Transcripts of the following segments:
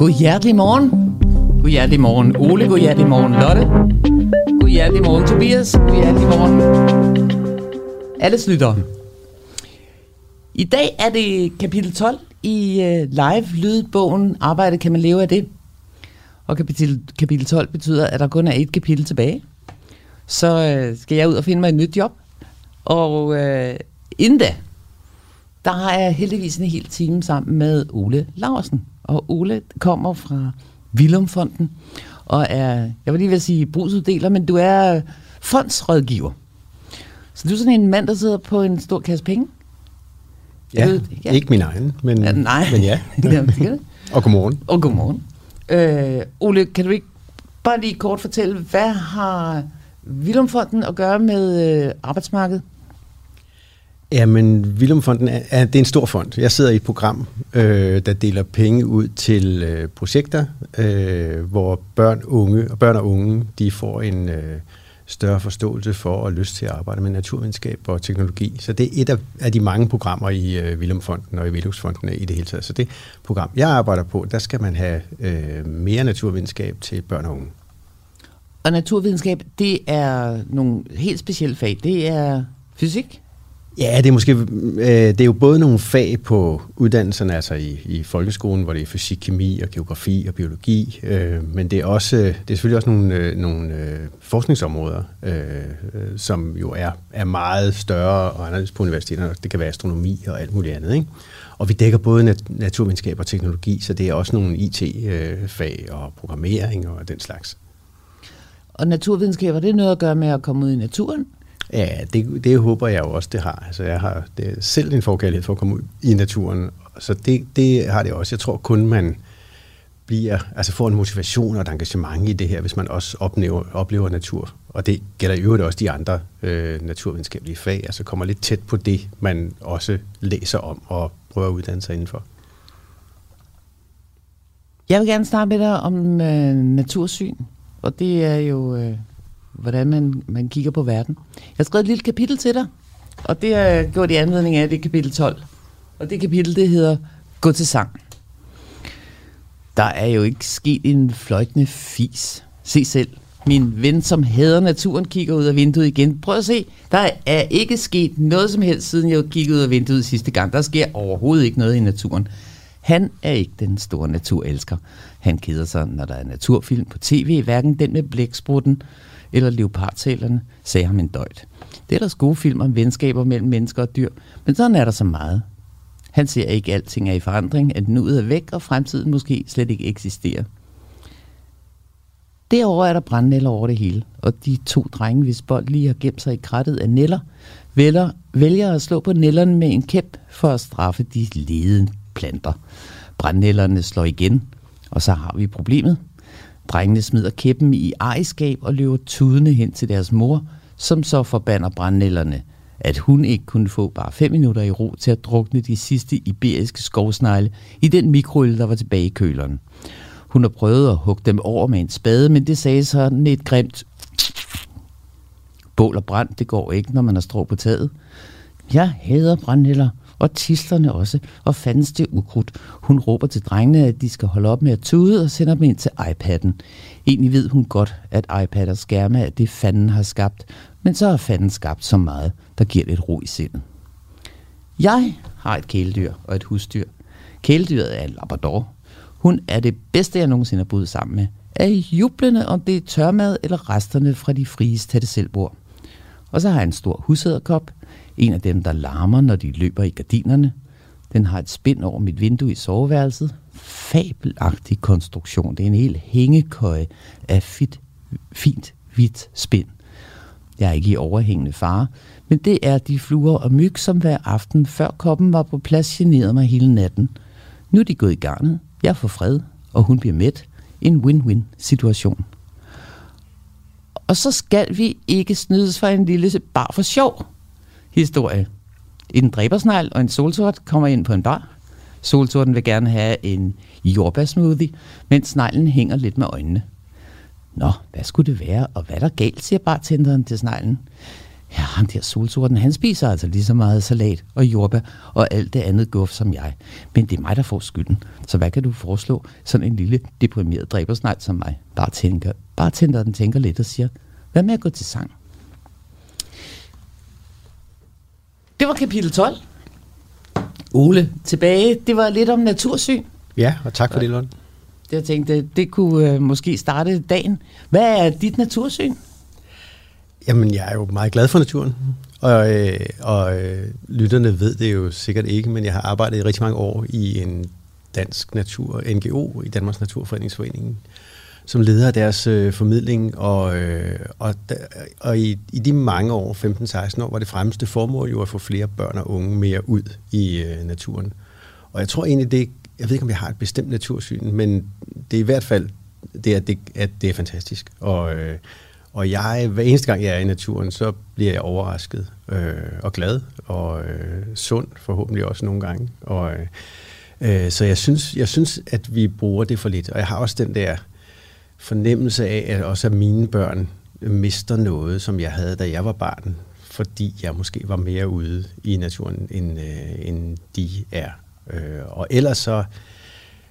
God hjertelig morgen. God hjertelig morgen. Ole, god hjertelig morgen. Lotte. God hjertelig morgen. Tobias. God hjertelig morgen. Alle lytter. I dag er det kapitel 12 i øh, live lydbogen Arbejde kan man leve af det. Og kapitel, kapitel 12 betyder, at der kun er et kapitel tilbage. Så øh, skal jeg ud og finde mig et nyt job. Og øh, inden da, der har jeg heldigvis en hel time sammen med Ole Larsen. Og Ole kommer fra Vilumfonden og er, jeg vil lige vil sige brugsuddeler, men du er fondsrådgiver. Så du er sådan en mand, der sidder på en stor kasse penge? Ja, ved, ja. ikke min egen, men ja, nej. men ja. og godmorgen. Og godmorgen. Øh, Ole, kan du ikke bare lige kort fortælle, hvad har Vilumfonden at gøre med øh, arbejdsmarkedet? Ja, men Vilumfonden er, er, det er en stor fond. Jeg sidder i et program, øh, der deler penge ud til øh, projekter, øh, hvor børn, unge, og børn og unge de får en øh, større forståelse for og lyst til at arbejde med naturvidenskab og teknologi. Så det er et af, af de mange programmer i øh, Vilumfonden og i Viluxfonden i det hele taget. Så det program, jeg arbejder på, der skal man have øh, mere naturvidenskab til børn og unge. Og naturvidenskab, det er nogle helt specielle fag. Det er fysik, Ja, det er måske øh, det er jo både nogle fag på uddannelserne, altså i, i folkeskolen, hvor det er fysik, kemi og geografi og biologi, øh, men det er også det er selvfølgelig også nogle, øh, nogle øh, forskningsområder, øh, som jo er, er meget større og anderledes på universiteterne. Det kan være astronomi og alt muligt andet, ikke? Og vi dækker både nat- naturvidenskab og teknologi, så det er også nogle IT-fag og programmering og den slags. Og naturvidenskab, har det noget at gøre med at komme ud i naturen? Ja, det, det håber jeg jo også, det har. Altså, jeg har det selv en forkærlighed for at komme ud i naturen, så det, det har det også. Jeg tror kun, man bliver, altså får en motivation og et engagement i det her, hvis man også oplever, oplever natur. Og det gælder i øvrigt også de andre øh, naturvidenskabelige fag, altså kommer lidt tæt på det, man også læser om og prøver at uddanne sig indenfor. Jeg vil gerne snakke med dig om øh, natursyn, og det er jo øh, hvordan man, man kigger på verden. Jeg har skrevet et lille kapitel til dig, og det er gjort i anledning af det kapitel 12. Og det kapitel, det hedder Gå til sang. Der er jo ikke sket en fløjtende fis. Se selv. Min ven, som hader naturen, kigger ud af vinduet igen. Prøv at se. Der er ikke sket noget som helst, siden jeg kiggede ud af vinduet sidste gang. Der sker overhovedet ikke noget i naturen. Han er ikke den store naturelsker. Han keder sig, når der er naturfilm på tv, hverken den med blæksprutten, eller leopardtælerne, sagde ham en døjt. Det er der gode film om venskaber mellem mennesker og dyr, men sådan er der så meget. Han ser ikke, at alting er i forandring, at nuet er væk, og fremtiden måske slet ikke eksisterer. Derover er der brændnæller over det hele, og de to drenge, hvis bold lige har gemt sig i krattet af næller, vælger, vælger at slå på nællerne med en kæp for at straffe de ledende planter. Brændnællerne slår igen, og så har vi problemet. Drengene smider kæppen i ejerskab og løber tudende hen til deres mor, som så forbander brændnælderne, at hun ikke kunne få bare fem minutter i ro til at drukne de sidste iberiske skovsnegle i den mikroøl, der var tilbage i køleren. Hun har prøvet at hugge dem over med en spade, men det sagde sådan et grimt bål og brand, det går ikke, når man har strå på taget. Jeg hader brændnælder, og tislerne også, og fandens det ukrudt. Hun råber til drengene, at de skal holde op med at tude, og sender dem ind til iPad'en. Egentlig ved hun godt, at iPad og skærme er det, fanden har skabt, men så har fanden skabt så meget, der giver lidt ro i sindet. Jeg har et kæledyr og et husdyr. Kæledyret er en labrador. Hun er det bedste, jeg nogensinde har boet sammen med. Er jublende, om det er tørmad eller resterne fra de frie tætte selvbord. Og så har jeg en stor husæderkop, en af dem, der larmer, når de løber i gardinerne. Den har et spind over mit vindue i soveværelset. Fabelagtig konstruktion. Det er en hel hængekøje af fit, fint hvidt spind. Jeg er ikke i overhængende fare, men det er de fluer og myg, som hver aften før koppen var på plads generede mig hele natten. Nu er de gået i garnet. Jeg får fred, og hun bliver mæt. En win-win situation. Og så skal vi ikke snydes for en lille bar for sjov historie. En dræbersnegl og en solsort kommer ind på en bar. Solsorten vil gerne have en jordbærsmoothie, mens sneglen hænger lidt med øjnene. Nå, hvad skulle det være, og hvad er der galt, siger bartenderen til sneglen. Ja, ham der solsorten, han spiser altså lige så meget salat og jordbær og alt det andet guf som jeg. Men det er mig, der får skylden. Så hvad kan du foreslå? Sådan en lille deprimeret dræbersnegl som mig. Bare tænker, bare tænker, den tænker lidt og siger, hvad med at gå til sang? Det var kapitel 12. Ole, tilbage. Det var lidt om natursyn. Ja, og tak for det, Lund. Det jeg tænkte, det kunne øh, måske starte dagen. Hvad er dit natursyn? Jamen, jeg er jo meget glad for naturen, og, øh, og øh, lytterne ved det jo sikkert ikke, men jeg har arbejdet i rigtig mange år i en dansk natur, NGO, i Danmarks Naturfredningsforening, som leder af deres øh, formidling, og, øh, og, da, og i, i de mange år, 15-16 år, var det fremmeste formål jo at få flere børn og unge mere ud i øh, naturen. Og jeg tror egentlig, det, jeg ved ikke, om jeg har et bestemt natursyn, men det er i hvert fald det, at det, at det er fantastisk. Og, øh, og jeg, hver eneste gang jeg er i naturen, så bliver jeg overrasket øh, og glad og øh, sund forhåbentlig også nogle gange. Og, øh, øh så jeg synes, jeg synes, at vi bruger det for lidt. Og jeg har også den der fornemmelse af, at også at mine børn mister noget, som jeg havde, da jeg var barn, fordi jeg måske var mere ude i naturen, end, øh, end de er. Øh, og ellers så,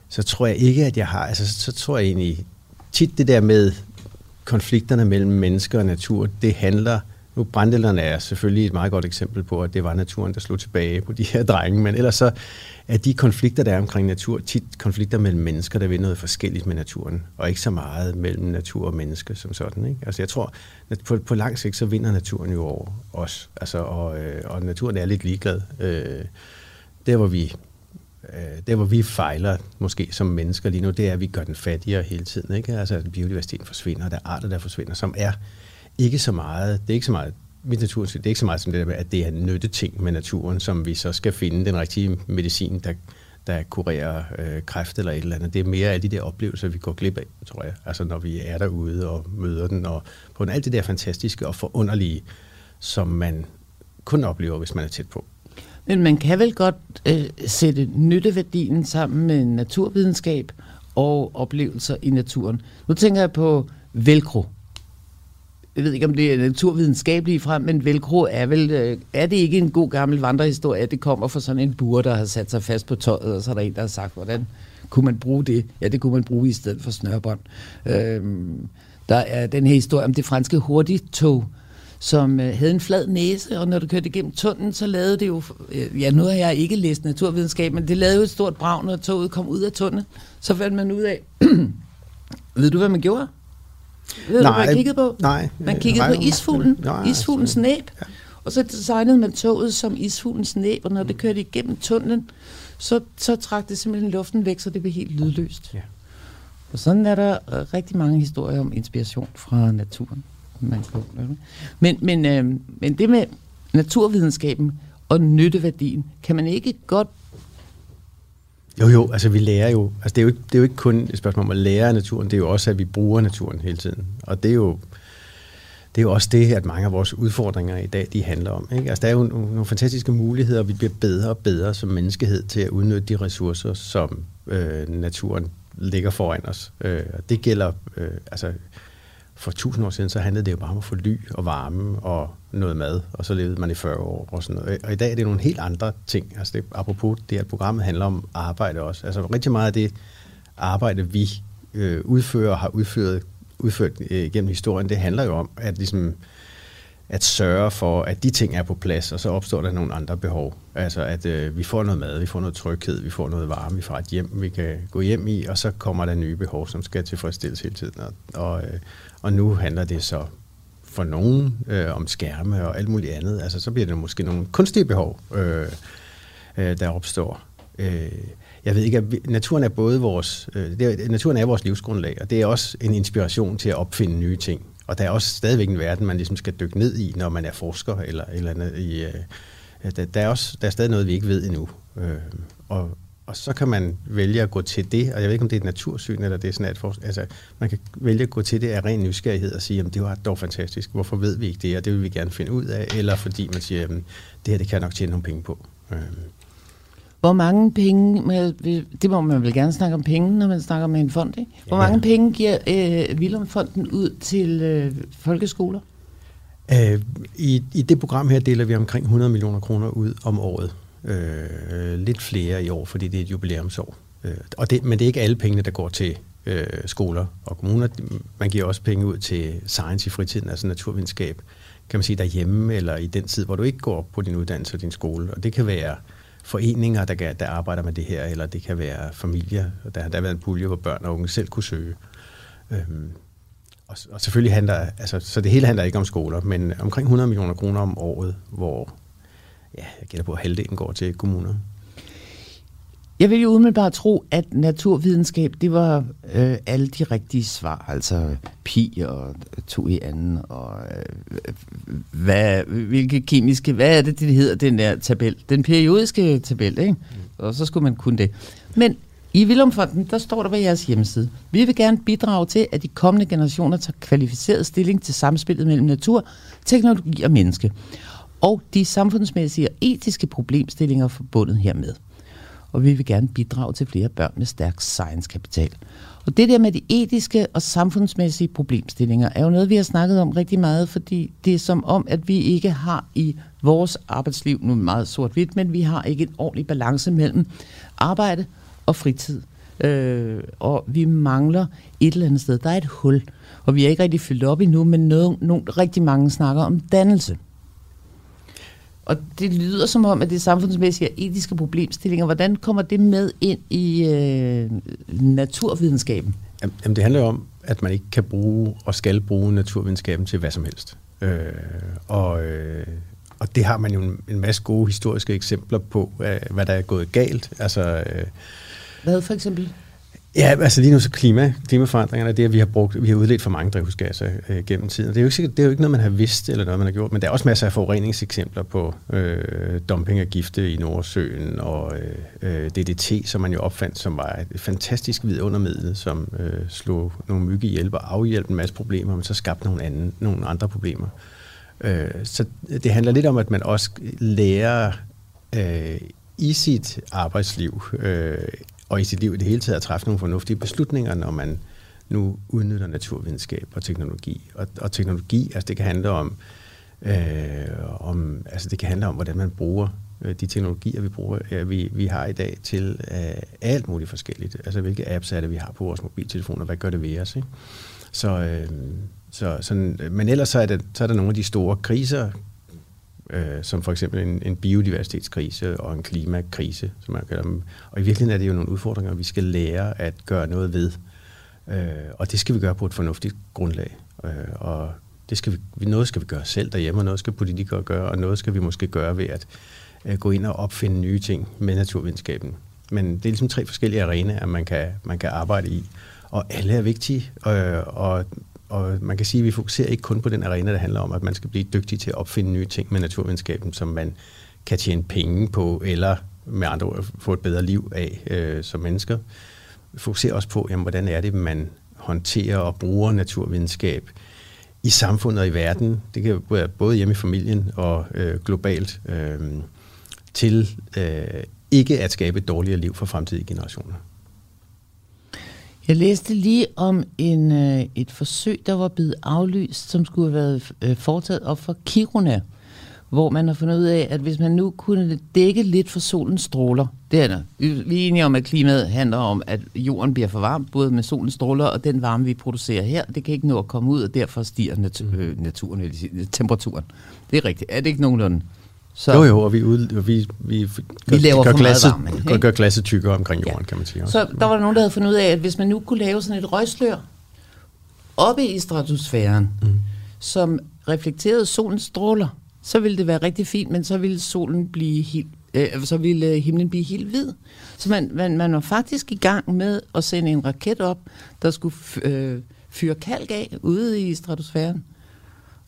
så tror jeg ikke, at jeg har, altså så tror jeg egentlig, tit det der med konflikterne mellem mennesker og natur, det handler, nu brændelderne er selvfølgelig et meget godt eksempel på, at det var naturen, der slog tilbage på de her drenge, men ellers så er de konflikter, der er omkring natur, tit konflikter mellem mennesker, der vil noget forskelligt med naturen, og ikke så meget mellem natur og menneske som sådan. Ikke? Altså jeg tror, at på, på lang sigt, så vinder naturen jo over os, altså, og, øh, og naturen er lidt ligeglad. Øh, der, hvor vi øh, der hvor vi fejler måske som mennesker lige nu, det er, at vi gør den fattigere hele tiden. Ikke? Altså at biodiversiteten forsvinder, og der er arter, der forsvinder, som er ikke så meget, det er ikke så meget mit natur, det er ikke så meget som det der med, at det er nytteting med naturen, som vi så skal finde den rigtige medicin, der, der kurerer øh, kræft eller et eller andet. Det er mere alle de der oplevelser, vi går glip af, tror jeg. Altså når vi er derude og møder den, og på alt det der fantastiske og forunderlige, som man kun oplever, hvis man er tæt på. Men man kan vel godt øh, sætte nytteværdien sammen med naturvidenskab og oplevelser i naturen. Nu tænker jeg på velcro. Jeg ved ikke, om det er naturvidenskabeligt frem, men velcro er vel, øh, er det ikke en god gammel vandrehistorie, at det kommer fra sådan en bur, der har sat sig fast på tøjet, og så er der en, der har sagt, hvordan kunne man bruge det? Ja, det kunne man bruge i stedet for snørbånd. Øhm, der er den her historie om det franske hurtigtog, som øh, havde en flad næse, og når du kørte igennem tunnelen, så lavede det jo, øh, ja nu har jeg ikke læst naturvidenskab, men det lavede jo et stort brag, når toget kom ud af tunnelen. Så fandt man ud af, ved du hvad man gjorde? Ved nej, du, hvad man kiggede på? Nej. Man kiggede nej, på isfuglen, nej, isfuglens næb, ja. og så designede man toget som isfuglens næb, og når det kørte igennem tunnelen, så, så trak det simpelthen luften væk, så det blev helt lydløst. Ja. Og sådan er der rigtig mange historier om inspiration fra naturen man kan men, men, øh, men det med naturvidenskaben og nytteværdien, kan man ikke godt jo, jo, altså vi lærer jo, altså det er jo, ikke, det er jo ikke kun et spørgsmål om at lære af naturen, det er jo også, at vi bruger naturen hele tiden. Og det er jo, det er jo også det, at mange af vores udfordringer i dag, de handler om. Ikke? Altså der er jo nogle, nogle fantastiske muligheder, og vi bliver bedre og bedre som menneskehed til at udnytte de ressourcer, som øh, naturen ligger foran os. Øh, og det gælder, øh, altså for tusind år siden, så handlede det jo bare om at få ly og varme og noget mad, og så levede man i 40 år og sådan noget. Og i dag er det nogle helt andre ting. Altså det, apropos det, at programmet handler om arbejde også. Altså rigtig meget af det arbejde, vi øh, udfører og har udført, udført øh, gennem historien, det handler jo om at ligesom at sørge for, at de ting er på plads, og så opstår der nogle andre behov. Altså at øh, vi får noget mad, vi får noget tryghed, vi får noget varme, vi får et hjem, vi kan gå hjem i, og så kommer der nye behov, som skal tilfredsstilles hele tiden. Og, og, øh, og nu handler det så for nogen øh, om skærme og alt muligt andet. Altså så bliver det måske nogle kunstige behov, øh, øh, der opstår. Øh, jeg ved ikke, at vi, naturen er både vores, øh, det er, naturen er vores livsgrundlag, og det er også en inspiration til at opfinde nye ting. Og der er også stadigvæk en verden, man ligesom skal dykke ned i, når man er forsker eller eller andet. I, øh, der, der, er også, der er stadig noget, vi ikke ved endnu. Øh, og, og så kan man vælge at gå til det, og jeg ved ikke, om det er et natursyn, eller det er sådan et for, altså, man kan vælge at gå til det af ren nysgerrighed og sige, at det var dog fantastisk, hvorfor ved vi ikke det, og det vil vi gerne finde ud af, eller fordi man siger, at det her det kan jeg nok tjene nogle penge på. Øh. Hvor mange penge, det må man vel gerne snakke om penge, når man snakker med en fond, ikke? Hvor ja. mange penge giver øh, Vilumfonden ud til øh, folkeskoler? Øh, i, I det program her deler vi omkring 100 millioner kroner ud om året. Øh, lidt flere i år, fordi det er et jubilæumsår. Øh, og det, men det er ikke alle pengene, der går til øh, skoler og kommuner. Man giver også penge ud til science i fritiden, altså naturvidenskab, kan man sige derhjemme, eller i den tid, hvor du ikke går på din uddannelse og din skole. Og det kan være foreninger, der, der arbejder med det her, eller det kan være familier. Der har der været en pulje, hvor børn og unge selv kunne søge. Øhm, og, og selvfølgelig handler, altså, så det hele handler ikke om skoler, men omkring 100 millioner kroner om året, hvor ja, jeg gætter på, at halvdelen går til kommuner. Jeg vil jo umiddelbart tro, at naturvidenskab, det var øh, alle de rigtige svar, altså pi og to i anden, og øh, hvad, hvilke kemiske, hvad er det, det hedder, den der tabel? Den periodiske tabel, ikke? Mm. Og så skulle man kunne det. Men i Vilumfonden, der står der på jeres hjemmeside, vi vil gerne bidrage til, at de kommende generationer tager kvalificeret stilling til samspillet mellem natur, teknologi og menneske, og de samfundsmæssige og etiske problemstillinger forbundet hermed og vi vil gerne bidrage til flere børn med stærk science-kapital. Og det der med de etiske og samfundsmæssige problemstillinger er jo noget, vi har snakket om rigtig meget, fordi det er som om, at vi ikke har i vores arbejdsliv, nu meget sort-hvidt, men vi har ikke en ordentlig balance mellem arbejde og fritid. Øh, og vi mangler et eller andet sted. Der er et hul, og vi er ikke rigtig fyldt op endnu, men noget, nogle, rigtig mange snakker om dannelse. Og det lyder som om, at det er samfundsmæssige og etiske problemstillinger. Hvordan kommer det med ind i øh, naturvidenskaben? Jamen, det handler jo om, at man ikke kan bruge og skal bruge naturvidenskaben til hvad som helst. Øh, og, øh, og det har man jo en, en masse gode historiske eksempler på, øh, hvad der er gået galt. Altså, øh, hvad for eksempel? Ja, altså lige nu så klima, klimaforandringerne, det er, at vi har, brugt, vi har udledt for mange drivhusgasser øh, gennem tiden. Det er, jo ikke, det er jo ikke noget, man har vidst, eller noget, man har gjort, men der er også masser af forureningseksempler på øh, dumping af gifte i Nordsøen, og øh, øh DDT, som man jo opfandt, som var et fantastisk vidundermiddel, som øh, slog nogle mygge ihjel og afhjælpte en masse problemer, men så skabte nogle, anden, nogle andre problemer. Øh, så det handler lidt om, at man også lærer øh, i sit arbejdsliv øh, og i sit liv i det hele taget at træffe nogle fornuftige beslutninger, når man nu udnytter naturvidenskab og teknologi. Og, og teknologi, altså det kan handle om, øh, om, altså det kan handle om, hvordan man bruger øh, de teknologier, vi bruger, ja, vi, vi har i dag til øh, alt muligt forskelligt. Altså hvilke apps er det, vi har på vores mobiltelefoner, hvad gør det ved os? Ikke? Så, øh, så sådan, øh, men ellers så er, det, så er der nogle af de store kriser, øh, som for eksempel en, en biodiversitetskrise og en klimakrise, som man kalder dem. Og i virkeligheden er det jo nogle udfordringer, vi skal lære at gøre noget ved. Øh, og det skal vi gøre på et fornuftigt grundlag. Øh, og det skal vi, noget skal vi gøre selv derhjemme, og noget skal politikere gøre, og noget skal vi måske gøre ved at øh, gå ind og opfinde nye ting med naturvidenskaben. Men det er ligesom tre forskellige arenaer, man kan, man kan arbejde i. Og alle er vigtige, øh, og og man kan sige, at vi fokuserer ikke kun på den arena, der handler om, at man skal blive dygtig til at opfinde nye ting med naturvidenskaben, som man kan tjene penge på, eller med andre ord få et bedre liv af øh, som mennesker. Vi fokuserer også på, jamen, hvordan er det, man håndterer og bruger naturvidenskab i samfundet og i verden. Det kan være både hjemme i familien og øh, globalt øh, til øh, ikke at skabe et dårligere liv for fremtidige generationer. Jeg læste lige om en, øh, et forsøg, der var blevet aflyst, som skulle have været øh, foretaget op for Kiruna, hvor man har fundet ud af, at hvis man nu kunne dække lidt for solens stråler, det er der. Vi er enige om, at klimaet handler om, at jorden bliver for varm, både med solens stråler og den varme, vi producerer her. Det kan ikke nå at komme ud, og derfor stiger nat- mm. øh, naturen, temperaturen. Det er rigtigt. Er det ikke nogenlunde? Så jo, jo, og vi, ud, og vi, vi, gør, vi laver gør, glasset, varme, gør, gør glasset tykkere omkring jorden, ja. kan man sige. Også. Så der var nogen, der havde fundet ud af, at hvis man nu kunne lave sådan et røgslør oppe i stratosfæren, mm. som reflekterede solens stråler, så ville det være rigtig fint, men så ville solen blive helt, øh, så ville himlen blive helt hvid. Så man, man, man var faktisk i gang med at sende en raket op, der skulle øh, fyre kalk af ude i stratosfæren.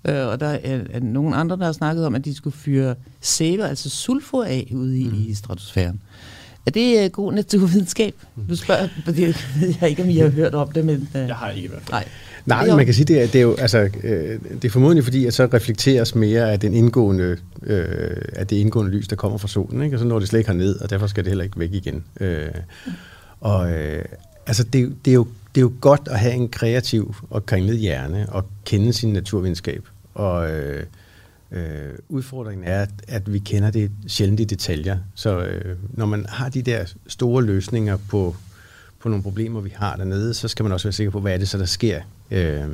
Øh, og der er, er nogle andre, der har snakket om, at de skulle fyre sæler, altså sulfur af ude i, mm. i stratosfæren. Er det uh, god naturvidenskab? Du spørger, fordi jeg ved ikke, om I har hørt om det, men... Uh, jeg har ikke i hvert fald. Nej. Nej, man kan sige, det er, det er jo altså, øh, det er formodentlig fordi, at så reflekteres mere af, den indgående, øh, af det indgående lys, der kommer fra solen, ikke? og så når det slet ikke ned, og derfor skal det heller ikke væk igen. Øh, og øh, altså, det, det, er jo, det er jo godt at have en kreativ og kringlet hjerne og kende sin naturvidenskab og øh, øh, udfordringen er, at, at vi kender det sjældent i detaljer. Så øh, når man har de der store løsninger på, på nogle problemer, vi har dernede, så skal man også være sikker på, hvad er det så, der sker. Øh,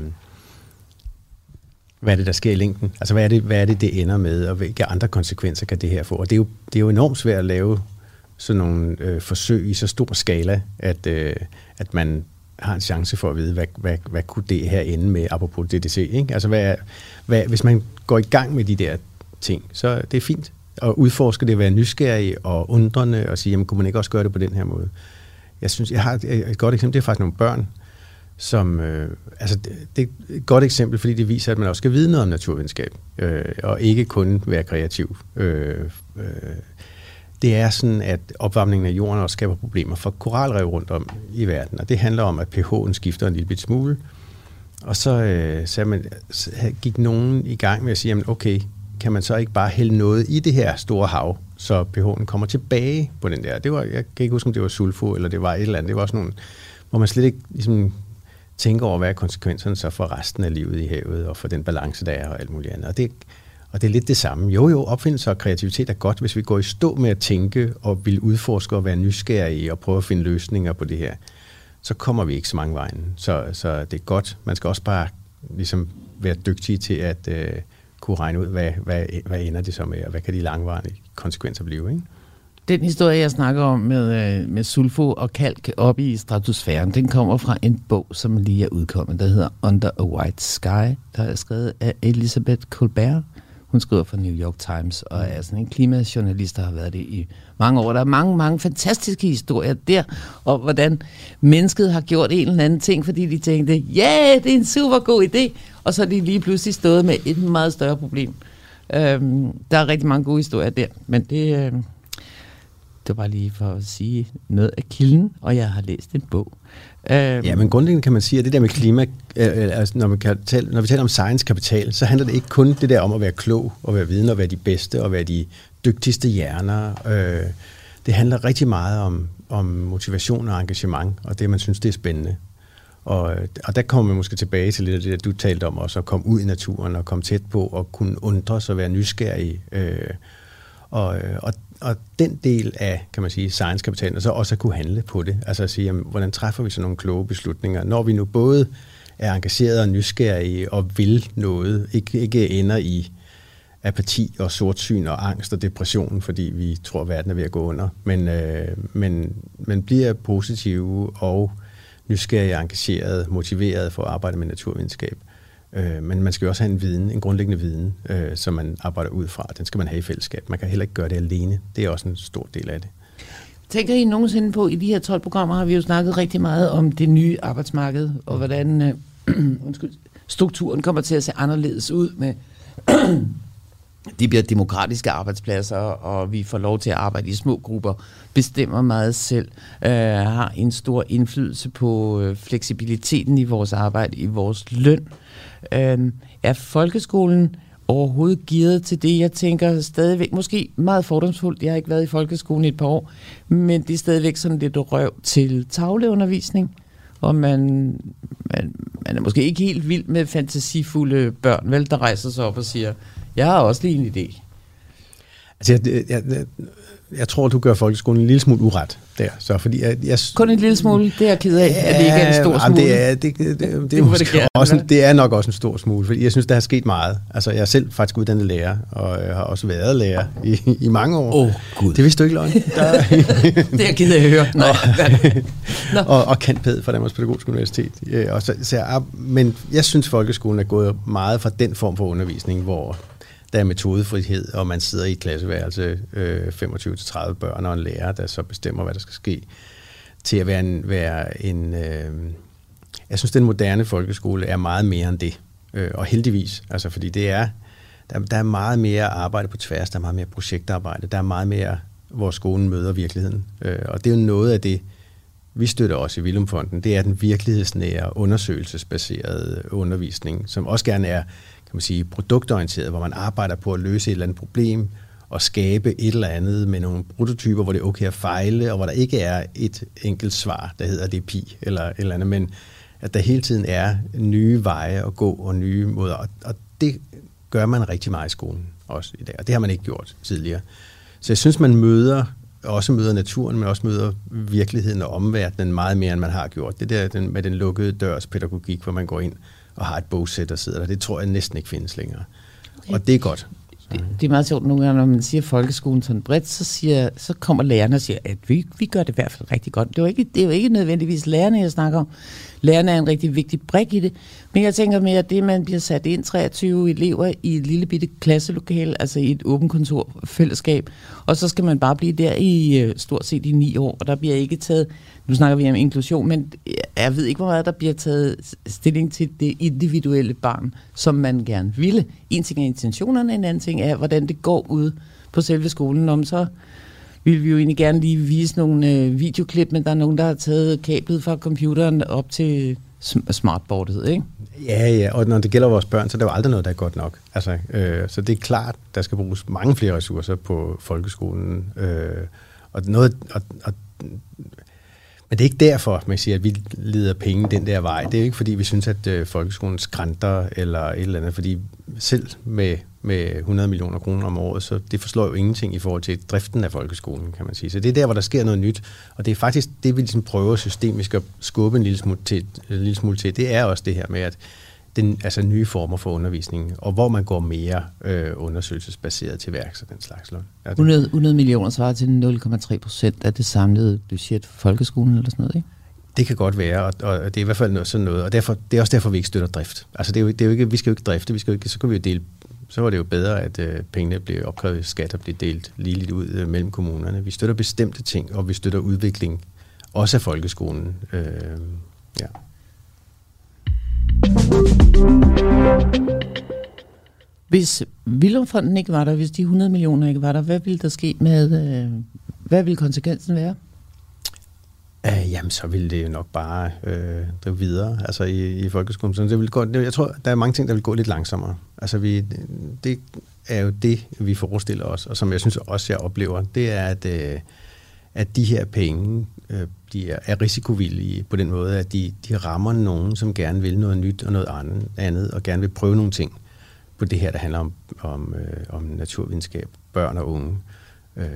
hvad er det, der sker i længden? Altså, hvad er det, hvad er det, det ender med, og hvilke andre konsekvenser kan det her få? Og det er jo, det er jo enormt svært at lave sådan nogle øh, forsøg i så stor skala, at, øh, at man har en chance for at vide, hvad, hvad, hvad kunne det her ende med, apropos DDC, ikke? Altså, hvad, hvad, hvis man går i gang med de der ting, så det er fint at udforske det, være nysgerrig og undrende, og sige, jamen, kunne man ikke også gøre det på den her måde? Jeg synes, jeg har et, et godt eksempel, det er faktisk nogle børn, som, øh, altså det, det er et godt eksempel, fordi det viser, at man også skal vide noget om naturvidenskab, øh, og ikke kun være kreativ. Øh, øh, det er sådan, at opvarmningen af jorden også skaber problemer for koralrev rundt om i verden, og det handler om, at pH'en skifter en lille smule, og så, øh, så man, så gik nogen i gang med at sige, jamen okay, kan man så ikke bare hælde noget i det her store hav, så pH'en kommer tilbage på den der. Det var, jeg kan ikke huske, om det var sulfo, eller det var et eller andet. Det var også nogle, hvor man slet ikke ligesom, tænker over, hvad er konsekvenserne så for resten af livet i havet, og for den balance, der er, og alt muligt andet. Og det, og det er lidt det samme. Jo, jo, opfindelse og kreativitet er godt, hvis vi går i stå med at tænke, og vil udforske og være nysgerrige, og prøve at finde løsninger på det her, så kommer vi ikke så mange vejen. Så, så det er godt. Man skal også bare ligesom være dygtig til at øh, kunne regne ud, hvad, hvad, hvad ender det så med, og hvad kan de langvarige konsekvenser blive, ikke? Den historie, jeg snakker om med, øh, med sulfo og kalk oppe i stratosfæren, den kommer fra en bog, som lige er udkommet, der hedder Under a White Sky, der er skrevet af Elisabeth Colbert. Hun skriver for New York Times og er sådan en klimajournalist, der har været det i mange år. Der er mange, mange fantastiske historier der, og hvordan mennesket har gjort en eller anden ting, fordi de tænkte, ja, yeah, det er en super god idé, og så er de lige pludselig stået med et meget større problem. Øhm, der er rigtig mange gode historier der, men det, øh, det var bare lige for at sige noget af kilden, og jeg har læst en bog. Øhm, ja, men grundlæggende kan man sige, at det der med klima, øh, altså når, man kan tale, når vi taler om science kapital, så handler det ikke kun det der om at være klog, og være viden, og være de bedste, og være de dygtigste hjerner. Øh, det handler rigtig meget om, om motivation og engagement, og det, man synes, det er spændende. Og, og der kommer man måske tilbage til lidt af det, du talte om også, at komme ud i naturen og komme tæt på og kunne undre sig og være nysgerrig. Øh, og, og og den del af, kan man sige, science kapitalen, og så også at kunne handle på det. Altså at sige, jamen, hvordan træffer vi så nogle kloge beslutninger, når vi nu både er engageret og nysgerrige og vil noget, ikke, ikke ender i apati og sortsyn og angst og depression, fordi vi tror, at verden er ved at gå under, men, øh, men, men bliver positive og nysgerrige, engagerede, motiveret for at arbejde med naturvidenskab. Øh, men man skal jo også have en viden, en grundlæggende viden, øh, som man arbejder ud fra. Den skal man have i fællesskab. Man kan heller ikke gøre det alene. Det er også en stor del af det. Tænker I nogensinde på, i de her 12 programmer har vi jo snakket rigtig meget om det nye arbejdsmarked, og hvordan øh, undskyld, strukturen kommer til at se anderledes ud med de bliver demokratiske arbejdspladser, og vi får lov til at arbejde i små grupper, bestemmer meget selv, øh, har en stor indflydelse på øh, fleksibiliteten i vores arbejde, i vores løn. Øh, Øhm, er folkeskolen overhovedet givet til det? Jeg tænker stadigvæk, måske meget fordomsfuldt, jeg har ikke været i folkeskolen i et par år, men det er stadigvæk sådan lidt røv til tavleundervisning, og man, man, man er måske ikke helt vild med fantasifulde børn, vel, der rejser sig op og siger, jeg har også lige en idé. Altså, jeg, jeg, jeg, jeg tror, du gør folkeskolen en lille smule uret der. Så fordi jeg, jeg, Kun en lille smule, det er jeg ked af, at det ikke er en stor smule. Det er, det, det, det, det, det, er det, også en, det er nok også en stor smule, fordi jeg synes, der er sket meget. Altså, jeg er selv faktisk uddannet lærer, og jeg har også været lærer i, i mange år. Åh, oh, Gud. Det vidste du ikke, Løgn. det er jeg ked af at høre. Nej. og, og, og kantpæd fra Danmarks Pædagogiske Universitet. Og så, så jeg, men jeg synes, folkeskolen er gået meget fra den form for undervisning, hvor der er metodefrihed, og man sidder i et klasseværelse, øh, 25-30 børn og en lærer, der så bestemmer, hvad der skal ske, til at være en... Være en øh, jeg synes, den moderne folkeskole er meget mere end det. Øh, og heldigvis, altså fordi det er, der, der er meget mere arbejde på tværs, der er meget mere projektarbejde, der er meget mere, hvor skolen møder virkeligheden. Øh, og det er jo noget af det, vi støtter også i Vilumfonden, det er den virkelighedsnære, undersøgelsesbaserede undervisning, som også gerne er kan man sige, produktorienteret, hvor man arbejder på at løse et eller andet problem og skabe et eller andet med nogle prototyper, hvor det er okay at fejle, og hvor der ikke er et enkelt svar, der hedder det pi eller et eller andet, men at der hele tiden er nye veje at gå og nye måder. Og, og det gør man rigtig meget i skolen også i dag, og det har man ikke gjort tidligere. Så jeg synes, man møder også møder naturen, men også møder virkeligheden og omverdenen meget mere, end man har gjort. Det der den, med den lukkede dørs pædagogik, hvor man går ind og har et bogsæt og sidder der, det tror jeg næsten ikke findes længere. Og det er godt. Det, det er meget sjovt nogle gange, når man siger folkeskolen sådan bredt, så, siger, så kommer lærerne og siger, at vi, vi gør det i hvert fald rigtig godt. Det er, jo ikke, det er jo ikke nødvendigvis lærerne, jeg snakker om. Lærerne er en rigtig vigtig brik i det. Men jeg tænker mere, at det, man bliver sat ind 23 elever i et lille bitte klasselokale, altså i et åbent kontorfællesskab, og så skal man bare blive der i øh, stort set i ni år, og der bliver ikke taget, nu snakker vi om inklusion, men jeg ved ikke, hvor meget der bliver taget stilling til det individuelle barn, som man gerne ville. En ting er intentionerne, en anden ting er, hvordan det går ud på selve skolen, om så vil vi jo egentlig gerne lige vise nogle øh, videoklip, men der er nogen, der har taget kablet fra computeren op til smartboardet, ikke? Ja, ja, og når det gælder vores børn, så er der jo aldrig noget, der er godt nok. Altså, øh, så det er klart, der skal bruges mange flere ressourcer på folkeskolen. Øh, og noget, og, og, men det er ikke derfor, man siger, at vi leder penge den der vej. Det er jo ikke, fordi vi synes, at øh, folkeskolen skrænter eller et eller andet, fordi selv med med 100 millioner kroner om året, så det forslår jo ingenting i forhold til driften af folkeskolen, kan man sige. Så det er der, hvor der sker noget nyt, og det er faktisk det, vi ligesom prøver systemisk at skubbe en lille smule til, en lille smule til. Det er også det her med, at den, altså nye former for undervisning, og hvor man går mere øh, undersøgelsesbaseret til værks og den slags. Ja, 100, 100 millioner svarer til 0,3 procent af det samlede budget for folkeskolen eller sådan noget, ikke? Det kan godt være, og, og det er i hvert fald noget, sådan noget, og derfor, det er også derfor, vi ikke støtter drift. Altså det er jo, det er jo ikke, vi skal jo ikke drifte, vi skal jo ikke, så kan vi jo dele så var det jo bedre, at øh, pengene blev opkrævet i skat og blev delt ligeligt ud øh, mellem kommunerne. Vi støtter bestemte ting, og vi støtter udvikling, også af folkeskolen. Øh, ja. Hvis Vilumfonden ikke var der, hvis de 100 millioner ikke var der, hvad ville der ske med, øh, hvad ville konsekvensen være? Uh, jamen, så ville det jo nok bare øh, drive videre altså i, i folkeskolen. Så det vil gå, det, jeg tror, der er mange ting, der vil gå lidt langsommere. Altså, vi, det er jo det, vi forestiller os, og som jeg synes også, jeg oplever, det er, at, øh, at de her penge øh, de er, er risikovillige på den måde, at de, de rammer nogen, som gerne vil noget nyt og noget andet, og gerne vil prøve nogle ting på det her, der handler om, om, øh, om naturvidenskab, børn og unge. Øh,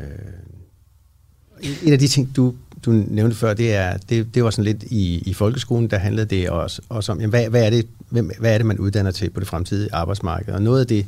en af de ting, du du nævnte før, det, er, det, det var sådan lidt i, i folkeskolen, der handlede det også, også om, jamen, hvad, hvad, er det, hvem, hvad er det, man uddanner til på det fremtidige arbejdsmarked? Og noget af det,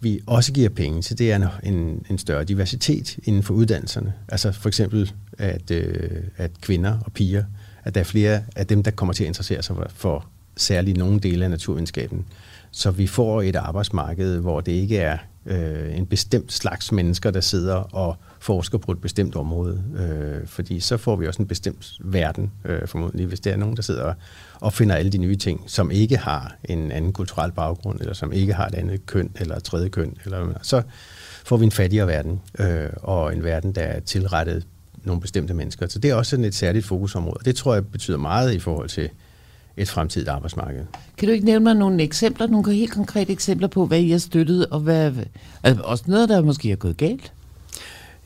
vi også giver penge til, det er en, en større diversitet inden for uddannelserne. Altså for eksempel, at, øh, at kvinder og piger, at der er flere af dem, der kommer til at interessere sig for, for særligt nogle dele af naturvidenskaben. Så vi får et arbejdsmarked, hvor det ikke er øh, en bestemt slags mennesker, der sidder og forsker på et bestemt område. Øh, fordi så får vi også en bestemt verden, øh, formodentlig, hvis der er nogen, der sidder og opfinder alle de nye ting, som ikke har en anden kulturel baggrund, eller som ikke har et andet køn, eller et tredje køn. Eller, så får vi en fattigere verden, øh, og en verden, der er tilrettet nogle bestemte mennesker. Så det er også sådan et særligt fokusområde. Det tror jeg betyder meget i forhold til et fremtidigt arbejdsmarked. Kan du ikke nævne mig nogle eksempler, nogle helt konkrete eksempler på, hvad I har støttet, og hvad, altså også noget, der måske er gået galt?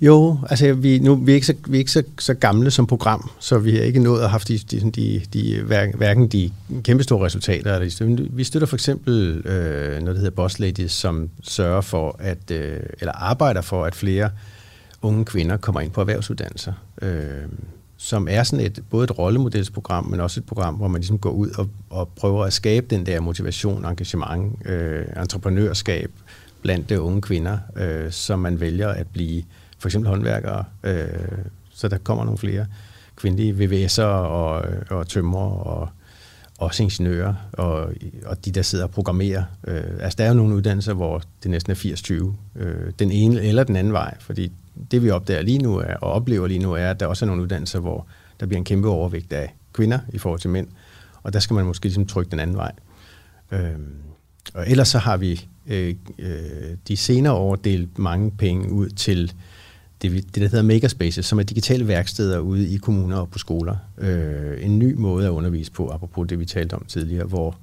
Jo, altså vi, nu, vi er ikke, så, vi er ikke så, så gamle som program, så vi har ikke nået at have de, de, de, de, hverken de kæmpestore resultater. Eller de, vi støtter for eksempel øh, noget, der hedder Boss Ladies, som sørger for, at, øh, eller arbejder for, at flere unge kvinder kommer ind på erhvervsuddannelser. Øh, som er sådan et, både et rollemodelsprogram, men også et program, hvor man ligesom går ud og, og prøver at skabe den der motivation, engagement, øh, entreprenørskab blandt de unge kvinder, øh, som man vælger at blive for eksempel håndværkere, øh, så der kommer nogle flere kvindelige VVS'ere og, øh, og tømmer og også ingeniører og, og de, der sidder og programmerer. Øh, altså, der er jo nogle uddannelser, hvor det næsten er 80-20. Øh, den ene eller den anden vej, fordi det vi opdager lige nu er, og oplever lige nu er, at der også er nogle uddannelser, hvor der bliver en kæmpe overvægt af kvinder i forhold til mænd, og der skal man måske ligesom trykke den anden vej. Øhm, og ellers så har vi øh, øh, de senere år delt mange penge ud til det, det, der hedder makerspaces, som er digitale værksteder ude i kommuner og på skoler. Øh, en ny måde at undervise på, apropos det, vi talte om tidligere, hvor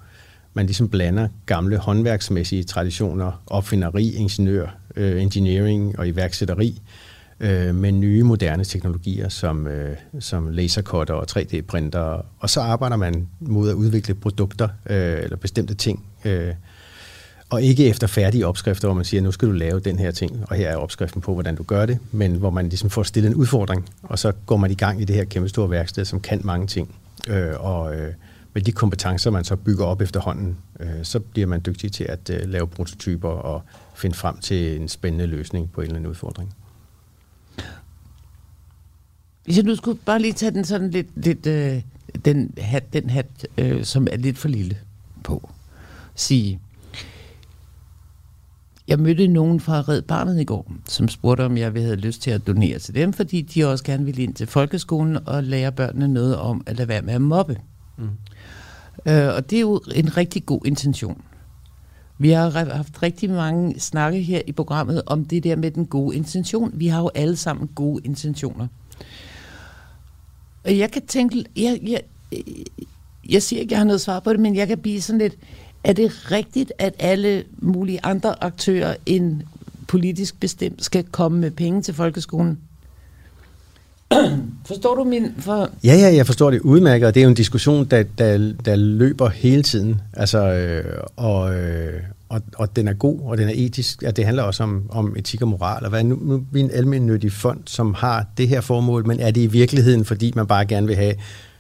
man ligesom blander gamle håndværksmæssige traditioner, opfinderi, ingeniør, øh, engineering og iværksætteri, øh, med nye moderne teknologier som, øh, som lasercutter og 3D-printer. Og så arbejder man mod at udvikle produkter øh, eller bestemte ting, øh, og ikke efter færdige opskrifter, hvor man siger, nu skal du lave den her ting, og her er opskriften på, hvordan du gør det, men hvor man ligesom får stillet en udfordring, og så går man i gang i det her kæmpe store værksted, som kan mange ting. Øh, og øh, med de kompetencer, man så bygger op efterhånden, øh, så bliver man dygtig til at øh, lave prototyper og finde frem til en spændende løsning på en eller anden udfordring. Hvis jeg nu skulle bare lige tage den sådan lidt, lidt øh, den hat, den hat øh, som er lidt for lille på, sige, jeg mødte nogen fra Red Barnet i går, som spurgte, om jeg havde lyst til at donere til dem, fordi de også gerne ville ind til folkeskolen og lære børnene noget om at lade være med at mobbe. Mm. Øh, og det er jo en rigtig god intention. Vi har haft rigtig mange snakke her i programmet om det der med den gode intention. Vi har jo alle sammen gode intentioner. Og jeg kan tænke, jeg, jeg, jeg siger ikke, jeg har noget svar på det, men jeg kan blive sådan lidt, er det rigtigt, at alle mulige andre aktører end politisk bestemt skal komme med penge til folkeskolen? Forstår du min... For... Ja, ja, jeg forstår det udmærket, og det er jo en diskussion, der, der, der løber hele tiden. Altså, øh, og, øh, og, og den er god, og den er etisk. at det handler også om, om etik og moral. Og hvad, nu, nu er vi en almindelig fond, som har det her formål, men er det i virkeligheden, fordi man bare gerne vil have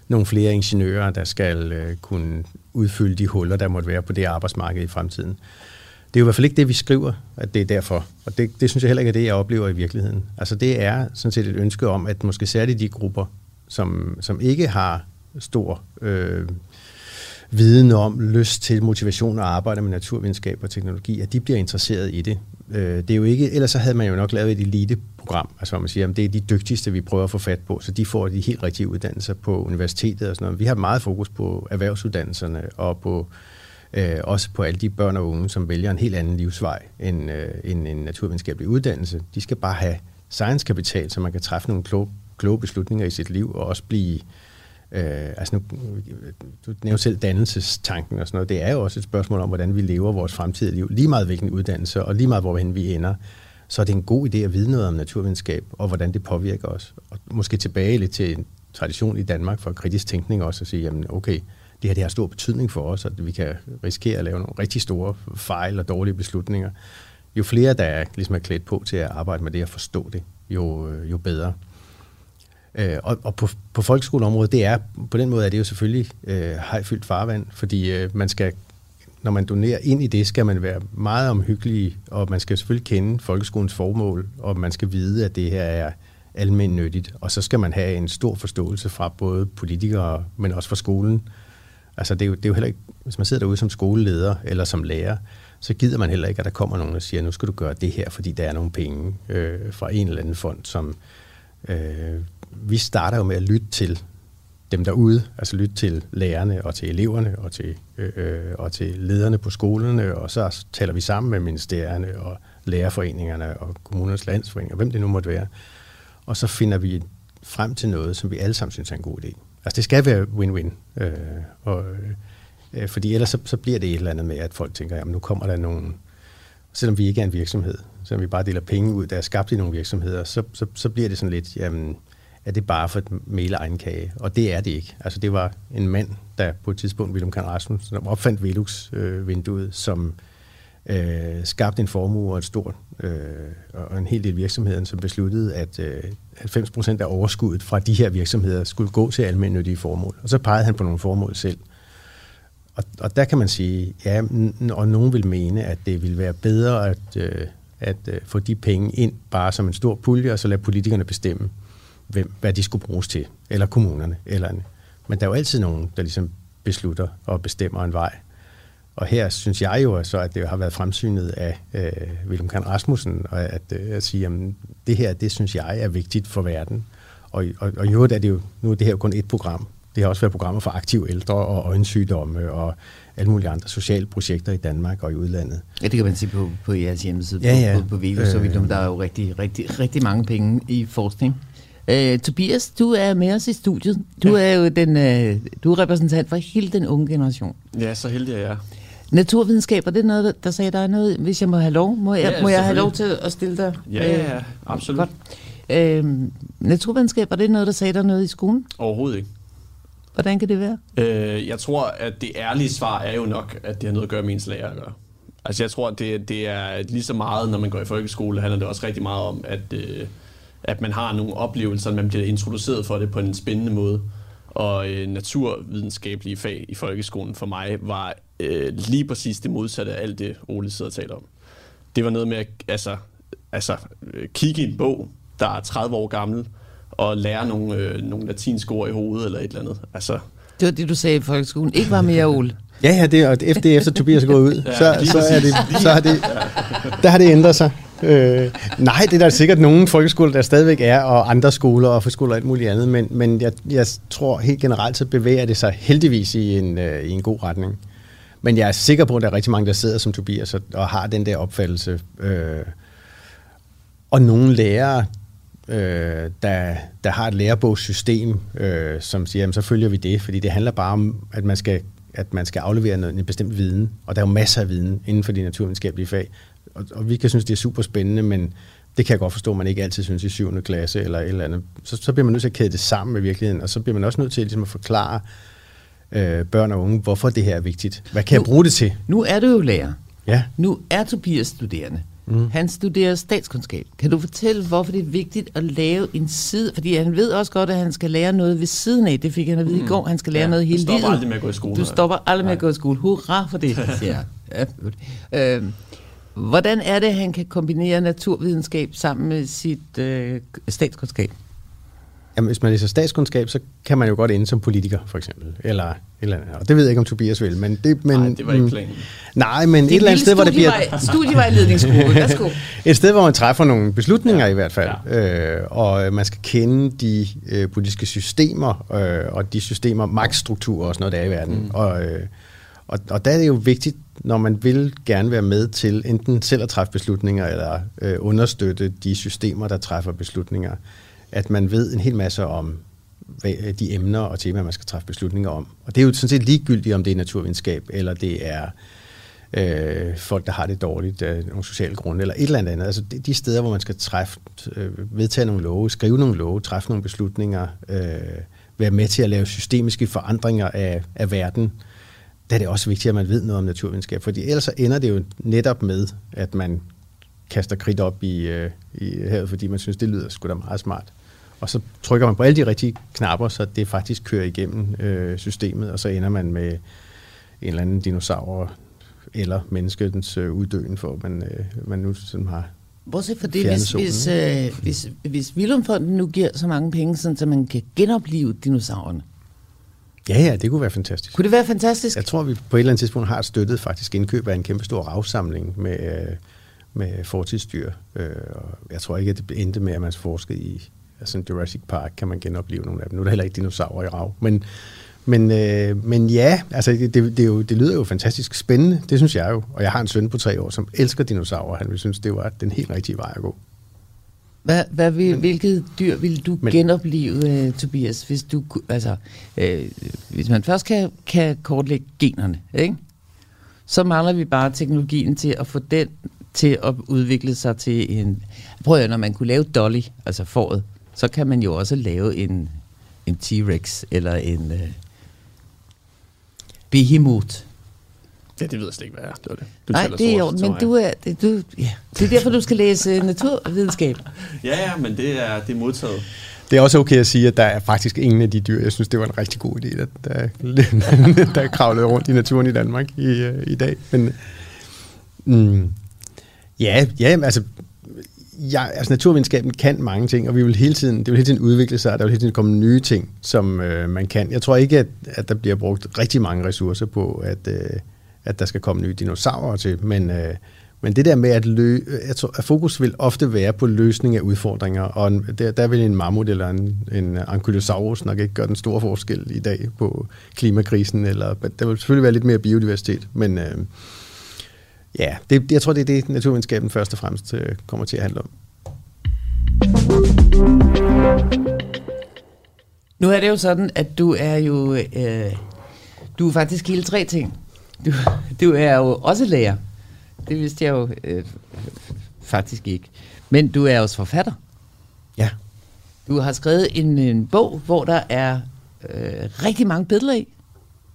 nogle flere ingeniører, der skal øh, kunne udfylde de huller, der måtte være på det arbejdsmarked i fremtiden. Det er jo i hvert fald ikke det, vi skriver, at det er derfor. Og det, det synes jeg heller ikke er det, jeg oplever i virkeligheden. Altså det er sådan set et ønske om, at måske særligt de grupper, som, som ikke har stor øh, viden om, lyst til, motivation og arbejde med naturvidenskab og teknologi, at de bliver interesseret i det. Øh, det er jo ikke, ellers så havde man jo nok lavet et eliteprogram, altså hvor man siger, at det er de dygtigste, vi prøver at få fat på, så de får de helt rigtige uddannelser på universitetet og sådan noget. Vi har meget fokus på erhvervsuddannelserne og på øh, også på alle de børn og unge, som vælger en helt anden livsvej end, øh, end en naturvidenskabelig uddannelse. De skal bare have science-kapital, så man kan træffe nogle kloge, kloge beslutninger i sit liv og også blive Øh, Øh, altså nu, du nævnte selv dannelsestanken og sådan noget. Det er jo også et spørgsmål om, hvordan vi lever vores fremtidige liv. Lige meget hvilken uddannelse, og lige meget hvorhen vi ender, så er det en god idé at vide noget om naturvidenskab, og hvordan det påvirker os. Og måske tilbage lidt til en tradition i Danmark for kritisk tænkning også, at sige, jamen okay, det her det har stor betydning for os, at vi kan risikere at lave nogle rigtig store fejl og dårlige beslutninger. Jo flere, der er, ligesom er klædt på til at arbejde med det og forstå det, jo, øh, jo bedre. Øh, og og på, på folkeskoleområdet, det er, på den måde er det jo selvfølgelig øh, hejfyldt farvand, fordi øh, man skal, når man donerer ind i det, skal man være meget omhyggelig, og man skal selvfølgelig kende folkeskolens formål, og man skal vide, at det her er almindeligt nyttigt. Og så skal man have en stor forståelse fra både politikere, men også fra skolen. Altså det er jo, det er jo heller ikke, hvis man sidder derude som skoleleder eller som lærer, så gider man heller ikke, at der kommer nogen og siger, nu skal du gøre det her, fordi der er nogle penge øh, fra en eller anden fond, som øh, vi starter jo med at lytte til dem derude, altså lytte til lærerne og til eleverne og til, øh, øh og til lederne på skolerne, og så taler vi sammen med ministerierne og lærerforeningerne og kommunernes landsforeninger, hvem det nu måtte være. Og så finder vi frem til noget, som vi alle sammen synes er en god idé. Altså det skal være win-win. Øh, og, øh, fordi ellers så, så bliver det et eller andet med, at folk tænker, jamen nu kommer der nogen, selvom vi ikke er en virksomhed, selvom vi bare deler penge ud, der er skabt i nogle virksomheder, så, så, så bliver det sådan lidt, jamen at det bare for et male egen kage. Og det er det ikke. Altså det var en mand, der på et tidspunkt, Willem Kahn Rasmussen, som opfandt Velux-vinduet, øh, som øh, skabte en formue og et stort, øh, og en hel del virksomheder, som besluttede, at øh, 90% af overskuddet fra de her virksomheder skulle gå til almindelige formål. Og så pegede han på nogle formål selv. Og, og der kan man sige, ja, og nogen vil mene, at det ville være bedre at, øh, at øh, få de penge ind bare som en stor pulje, og så lade politikerne bestemme hvem, hvad de skulle bruges til, eller kommunerne. Eller en. Men der er jo altid nogen, der ligesom beslutter og bestemmer en vej. Og her synes jeg jo så, at det har været fremsynet af øh, Willem Kahn Rasmussen, og at, øh, at sige, at det her, det synes jeg er vigtigt for verden. Og, og, og jo, er det jo, nu er det her jo kun et program. Det har også været programmer for aktive ældre og øjensygdomme og alle mulige andre sociale projekter i Danmark og i udlandet. Ja, det kan man sige på, på jeres hjemmeside, ja, ja. på, på, på øh, så der er jo rigtig, rigtig, rigtig mange penge i forskning. Uh, Tobias, du er med os i studiet. Du ja. er jo den, uh, du er repræsentant for hele den unge generation. Ja, så heldig er jeg. Naturvidenskab, er det noget, der sagde dig noget, hvis jeg må have lov? Må jeg, ja, må jeg have lov til at stille dig? Ja, ja, ja absolut. Godt. Uh, naturvidenskab, er det noget, der sagde dig noget i skolen? Overhovedet ikke. Hvordan kan det være? Uh, jeg tror, at det ærlige svar er jo nok, at det har noget at gøre med ens lærer at gøre. Altså jeg tror, det, det er lige så meget, når man går i folkeskole, handler det også rigtig meget om, at, øh, at man har nogle oplevelser, man bliver introduceret for det på en spændende måde. Og øh, naturvidenskabelige fag i folkeskolen for mig var øh, lige præcis det modsatte af alt det, Ole sidder og taler om. Det var noget med at altså, altså, øh, kigge i en bog, der er 30 år gammel, og lære nogle, øh, nogle latinske ord i hovedet eller et eller andet. Altså, Det var det, du sagde i folkeskolen. Ikke var mere, Ole. Ja, ja, det, og efter, er efter Tobias er gået ud, Ja, så, så, er det, så har det, der har det ændret sig. Øh, nej, det er der sikkert nogle folkeskoler, der stadigvæk er, og andre skoler og friskoler og alt muligt andet, men, men jeg, jeg tror helt generelt, så bevæger det sig heldigvis i en, øh, i en god retning. Men jeg er sikker på, at der er rigtig mange, der sidder som Tobias og, og har den der opfattelse. Øh, og nogle lærere, øh, der, der har et lærebogssystem, øh, som siger, jamen, så følger vi det, fordi det handler bare om, at man skal, at man skal aflevere noget, en bestemt viden, og der er jo masser af viden inden for de naturvidenskabelige fag, og, og vi kan synes, det er super spændende, men det kan jeg godt forstå, at man ikke altid synes i 7. klasse eller et eller andet. Så, så bliver man nødt til at kæde det sammen med virkeligheden, og så bliver man også nødt til ligesom, at forklare øh, børn og unge, hvorfor det her er vigtigt. Hvad kan Nu- jeg bruge det til? Nu er du jo lærer. Ja. Nu er Tobias studerende. Mm. Han studerer statskundskab. Kan du fortælle, hvorfor det er vigtigt at lave en side? Fordi han ved også godt, at han skal lære noget ved siden af. Det fik han at vide mm. i går. Han skal lære Ja, noget du hele stopper livet. aldrig med at gå i skole, Du stopper aldrig med at gå i skole. Hurra for det, siger jeg. Ja, godt. Hvordan er det, han kan kombinere naturvidenskab sammen med sit øh, statskundskab? Jamen, hvis man læser statskundskab, så kan man jo godt ende som politiker, for eksempel. Eller, eller andet. Og det ved jeg ikke, om Tobias vil. Men det, men, Nej, det var ikke mm, planen. Nej, men et Det er eller andet sted, hvor det bliver... studievej- Studievejledningsgruppe. Værsgo. Et sted, hvor man træffer nogle beslutninger ja. i hvert fald, ja. øh, og man skal kende de øh, politiske systemer, øh, og de systemer, magtstrukturer og sådan noget, der er i verden. Mm. Og, øh, og, og der er det jo vigtigt, når man vil gerne være med til enten selv at træffe beslutninger, eller øh, understøtte de systemer, der træffer beslutninger, at man ved en hel masse om hvad, øh, de emner og temaer, man skal træffe beslutninger om. Og det er jo sådan set ligegyldigt, om det er naturvidenskab, eller det er øh, folk, der har det dårligt, af nogle sociale grunde, eller et eller andet. Altså de, de steder, hvor man skal træffe, øh, vedtage nogle love, skrive nogle love, træffe nogle beslutninger, øh, være med til at lave systemiske forandringer af, af verden, der er det også vigtigt, at man ved noget om naturvidenskab, fordi ellers så ender det jo netop med, at man kaster kridt op i, øh, i havet, fordi man synes, det lyder sgu da meget smart. Og så trykker man på alle de rigtige knapper, så det faktisk kører igennem øh, systemet, og så ender man med en eller anden dinosaur eller menneskets øh, uddøen, for man, øh, man nu sådan har... Bortset fra det, hvis, solen, hvis, øh, hvis, hvis Willumfonden nu giver så mange penge, sådan, så man kan genopleve dinosaurerne. Ja, ja, det kunne være fantastisk. Kunne det være fantastisk? Jeg tror, vi på et eller andet tidspunkt har støttet faktisk indkøb af en kæmpe stor ravsamling med, øh, med fortidsdyr. Øh, og jeg tror ikke, at det endte med, at man forskede i altså Jurassic Park, kan man genopleve nogle af dem. Nu er der heller ikke dinosaurer i rav. Men, men, øh, men ja, altså det, det, det, jo, det lyder jo fantastisk spændende. Det synes jeg jo. Og jeg har en søn på tre år, som elsker dinosaurer. Han vil synes, det var den helt rigtige vej at gå. Hvad, hvad vil, hvilket dyr vil du Men- men, genopleve, uh, Tobias, hvis du altså, øh, hvis man først kan, kan kortlægge generne, ikke? så mangler vi bare teknologien til at få den til at udvikle sig til en... Prøv at når man kunne lave Dolly, altså foråret, så kan man jo også lave en, en T-Rex eller en uh, Behemoth. Ja, det ved jeg slet ikke, hvad er. Det var det. Du Nej, det er jo, men du er, det, du, ja. det er derfor, du skal læse naturvidenskab. Ja, ja, men det er, det er modtaget. Det er også okay at sige, at der er faktisk ingen af de dyr, jeg synes, det var en rigtig god idé, der, der, der kravlede rundt i naturen i Danmark i, øh, i dag. Men mm, ja, ja, altså, ja, altså naturvidenskaben kan mange ting, og vi vil hele tiden, det vil hele tiden udvikle sig, og der vil hele tiden komme nye ting, som øh, man kan. Jeg tror ikke, at, at der bliver brugt rigtig mange ressourcer på, at, øh, at der skal komme nye dinosaurer til, men, øh, men det der med, at, lø, jeg tror, at fokus vil ofte være på løsning af udfordringer, og en, der, der vil en mammut eller en, en ankylosaurus nok ikke gøre den store forskel i dag på klimakrisen, eller der vil selvfølgelig være lidt mere biodiversitet, men øh, ja, det, jeg tror, det er det, naturvidenskaben først og fremmest øh, kommer til at handle om. Nu er det jo sådan, at du er jo, øh, du er faktisk hele tre ting. Du, du er jo også lærer. Det vidste jeg jo øh, faktisk ikke. Men du er også forfatter. Ja. Du har skrevet en, en bog, hvor der er øh, rigtig mange billeder i.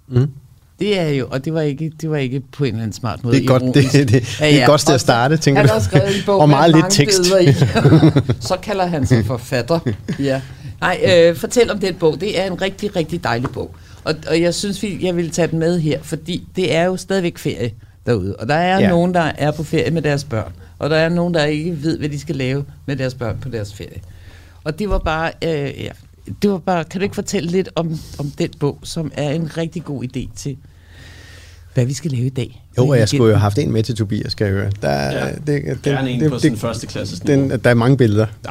Mm. Det er jo, og det var ikke, det var ikke på en eller anden smart måde Det er godt, det, det, det, ja, ja. det er godt sted at starte, tænker du. Han har skrevet en bog og meget lidt tekst. I. så kalder han sig forfatter. Ja. Nej, øh, fortæl om den bog. Det er en rigtig, rigtig dejlig bog. Og, og jeg synes, vi, jeg vil tage den med her, fordi det er jo stadigvæk ferie derude. Og der er ja. nogen, der er på ferie med deres børn. Og der er nogen, der ikke ved, hvad de skal lave med deres børn på deres ferie. Og det var bare, øh, ja, det var bare, kan du ikke fortælle lidt om, om den bog, som er en rigtig god idé til, hvad vi skal lave i dag? Jo, og jeg skulle jo have haft en med til Tobias, skal jeg høre. Der, ja, det, det, Gerne en det, på sin første klasse. Den, der er mange billeder.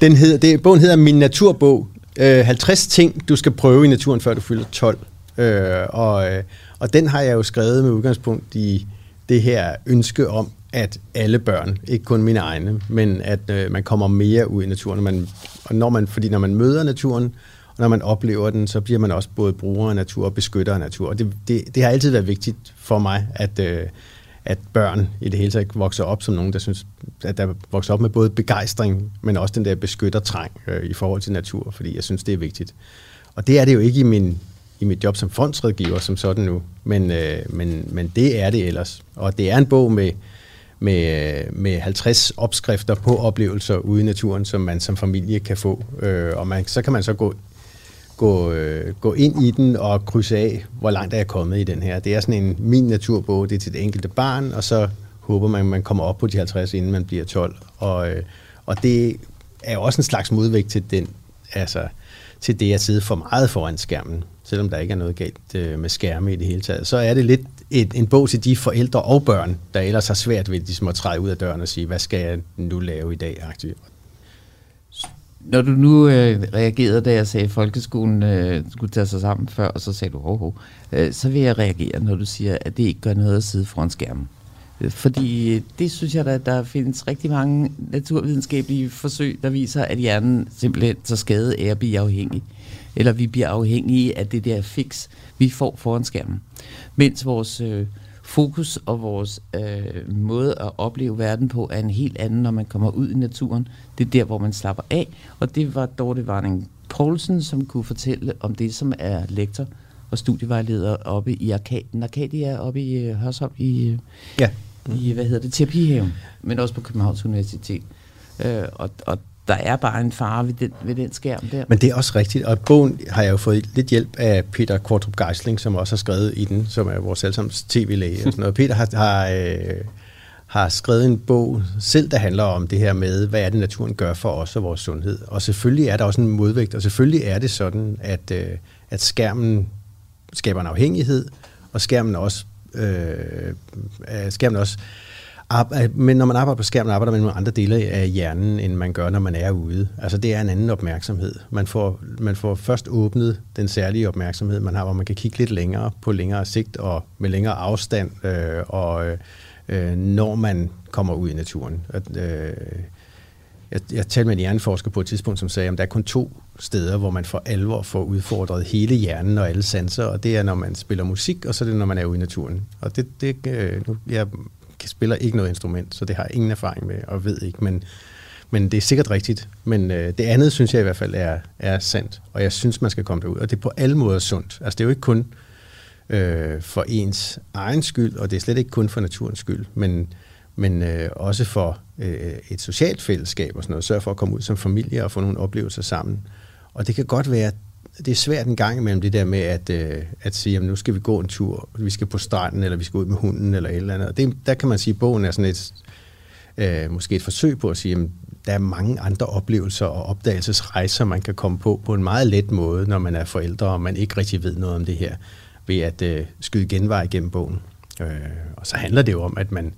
den hedder, det, bogen hedder Min Naturbog. Øh, 50 ting, du skal prøve i naturen, før du fylder 12. Øh, og, øh, og den har jeg jo skrevet med udgangspunkt i det her ønske om, at alle børn, ikke kun mine egne, men at øh, man kommer mere ud i naturen. Når man, og når man, fordi når man møder naturen, og når man oplever den, så bliver man også både bruger af natur og beskytter af natur. Og det, det, det har altid været vigtigt for mig, at, øh, at børn i det hele taget vokser op som nogen, der synes, at der vokser op med både begejstring, men også den der beskyttertræng øh, i forhold til natur, fordi jeg synes, det er vigtigt. Og det er det jo ikke i min i mit job som fondsrådgiver som sådan nu, men, øh, men, men det er det ellers. Og det er en bog med, med, øh, med 50 opskrifter på oplevelser ude i naturen, som man som familie kan få. Øh, og man, så kan man så gå, gå, øh, gå ind i den og krydse af, hvor langt er jeg kommet i den her. Det er sådan en min naturbog, det er til det enkelte barn, og så håber man, at man kommer op på de 50, inden man bliver 12. Og, øh, og det er jo også en slags modvægt til den, altså, til det at sidde for meget foran skærmen selvom der ikke er noget galt øh, med skærme i det hele taget, så er det lidt et, en bog til de forældre og børn, der ellers har svært ved ligesom at træde ud af døren og sige, hvad skal jeg nu lave i dag? Aktivt. Når du nu øh, reagerede, da jeg sagde, at folkeskolen øh, skulle tage sig sammen før, og så sagde du, ho, ho, øh, så vil jeg reagere, når du siger, at det ikke gør noget at sidde foran skærmen. Øh, fordi øh, det synes jeg, at der findes rigtig mange naturvidenskabelige forsøg, der viser, at hjernen simpelthen så skade af at blive afhængig. Eller vi bliver afhængige af det der fix, vi får foran skærmen. Mens vores øh, fokus og vores øh, måde at opleve verden på er en helt anden, når man kommer ud i naturen. Det er der, hvor man slapper af, og det var Dorte Varning Poulsen, som kunne fortælle om det, som er lektor og studievejleder oppe i Arkaden. Arkadia oppe i øh, Hørsholm i, øh, ja. i, hvad hedder det, terapihaven, men også på Københavns Universitet. Øh, og, og der er bare en fare ved den, ved den skærm der. Men det er også rigtigt, og bogen har jeg jo fået lidt hjælp af Peter Kortrup Geisling, som også har skrevet i den, som er vores allesammens tv-læge. Og sådan noget. Peter har, har, øh, har skrevet en bog selv, der handler om det her med, hvad er det, naturen gør for os og vores sundhed. Og selvfølgelig er der også en modvægt, og selvfølgelig er det sådan, at, øh, at skærmen skaber en afhængighed, og skærmen også, øh, skærmen også øh, Øh, men når man arbejder på skærmen, arbejder man med andre dele af hjernen, end man gør, når man er ude. Altså det er en anden opmærksomhed. Man får, man får først åbnet den særlige opmærksomhed, man har, hvor man kan kigge lidt længere på længere sigt og med længere afstand, øh, og øh, når man kommer ud i naturen. At, Øh, jeg, jeg talte med en hjerneforsker på et tidspunkt, som sagde, at der er kun to steder, hvor man for alvor får udfordret hele hjernen og alle sanser, og det er, når man spiller musik, og så er det, når man er ude i naturen. Og det, det øh, nu, jeg spiller ikke noget instrument, så det har jeg ingen erfaring med og ved ikke, men, men det er sikkert rigtigt. Men øh, det andet synes jeg i hvert fald er, er sandt, og jeg synes, man skal komme derud. Og det er på alle måder sundt. Altså det er jo ikke kun øh, for ens egen skyld, og det er slet ikke kun for naturens skyld, men, men øh, også for øh, et socialt fællesskab og sådan noget. Sørg for at komme ud som familie og få nogle oplevelser sammen. Og det kan godt være, det er svært en gang imellem det der med at, øh, at sige, at nu skal vi gå en tur, vi skal på stranden, eller vi skal ud med hunden, eller et eller andet. Og det, der kan man sige, at bogen er sådan et, øh, måske et forsøg på at sige, at der er mange andre oplevelser og opdagelsesrejser, man kan komme på på en meget let måde, når man er forældre, og man ikke rigtig ved noget om det her, ved at øh, skyde genvej gennem bogen. Øh, og så handler det jo om, at man,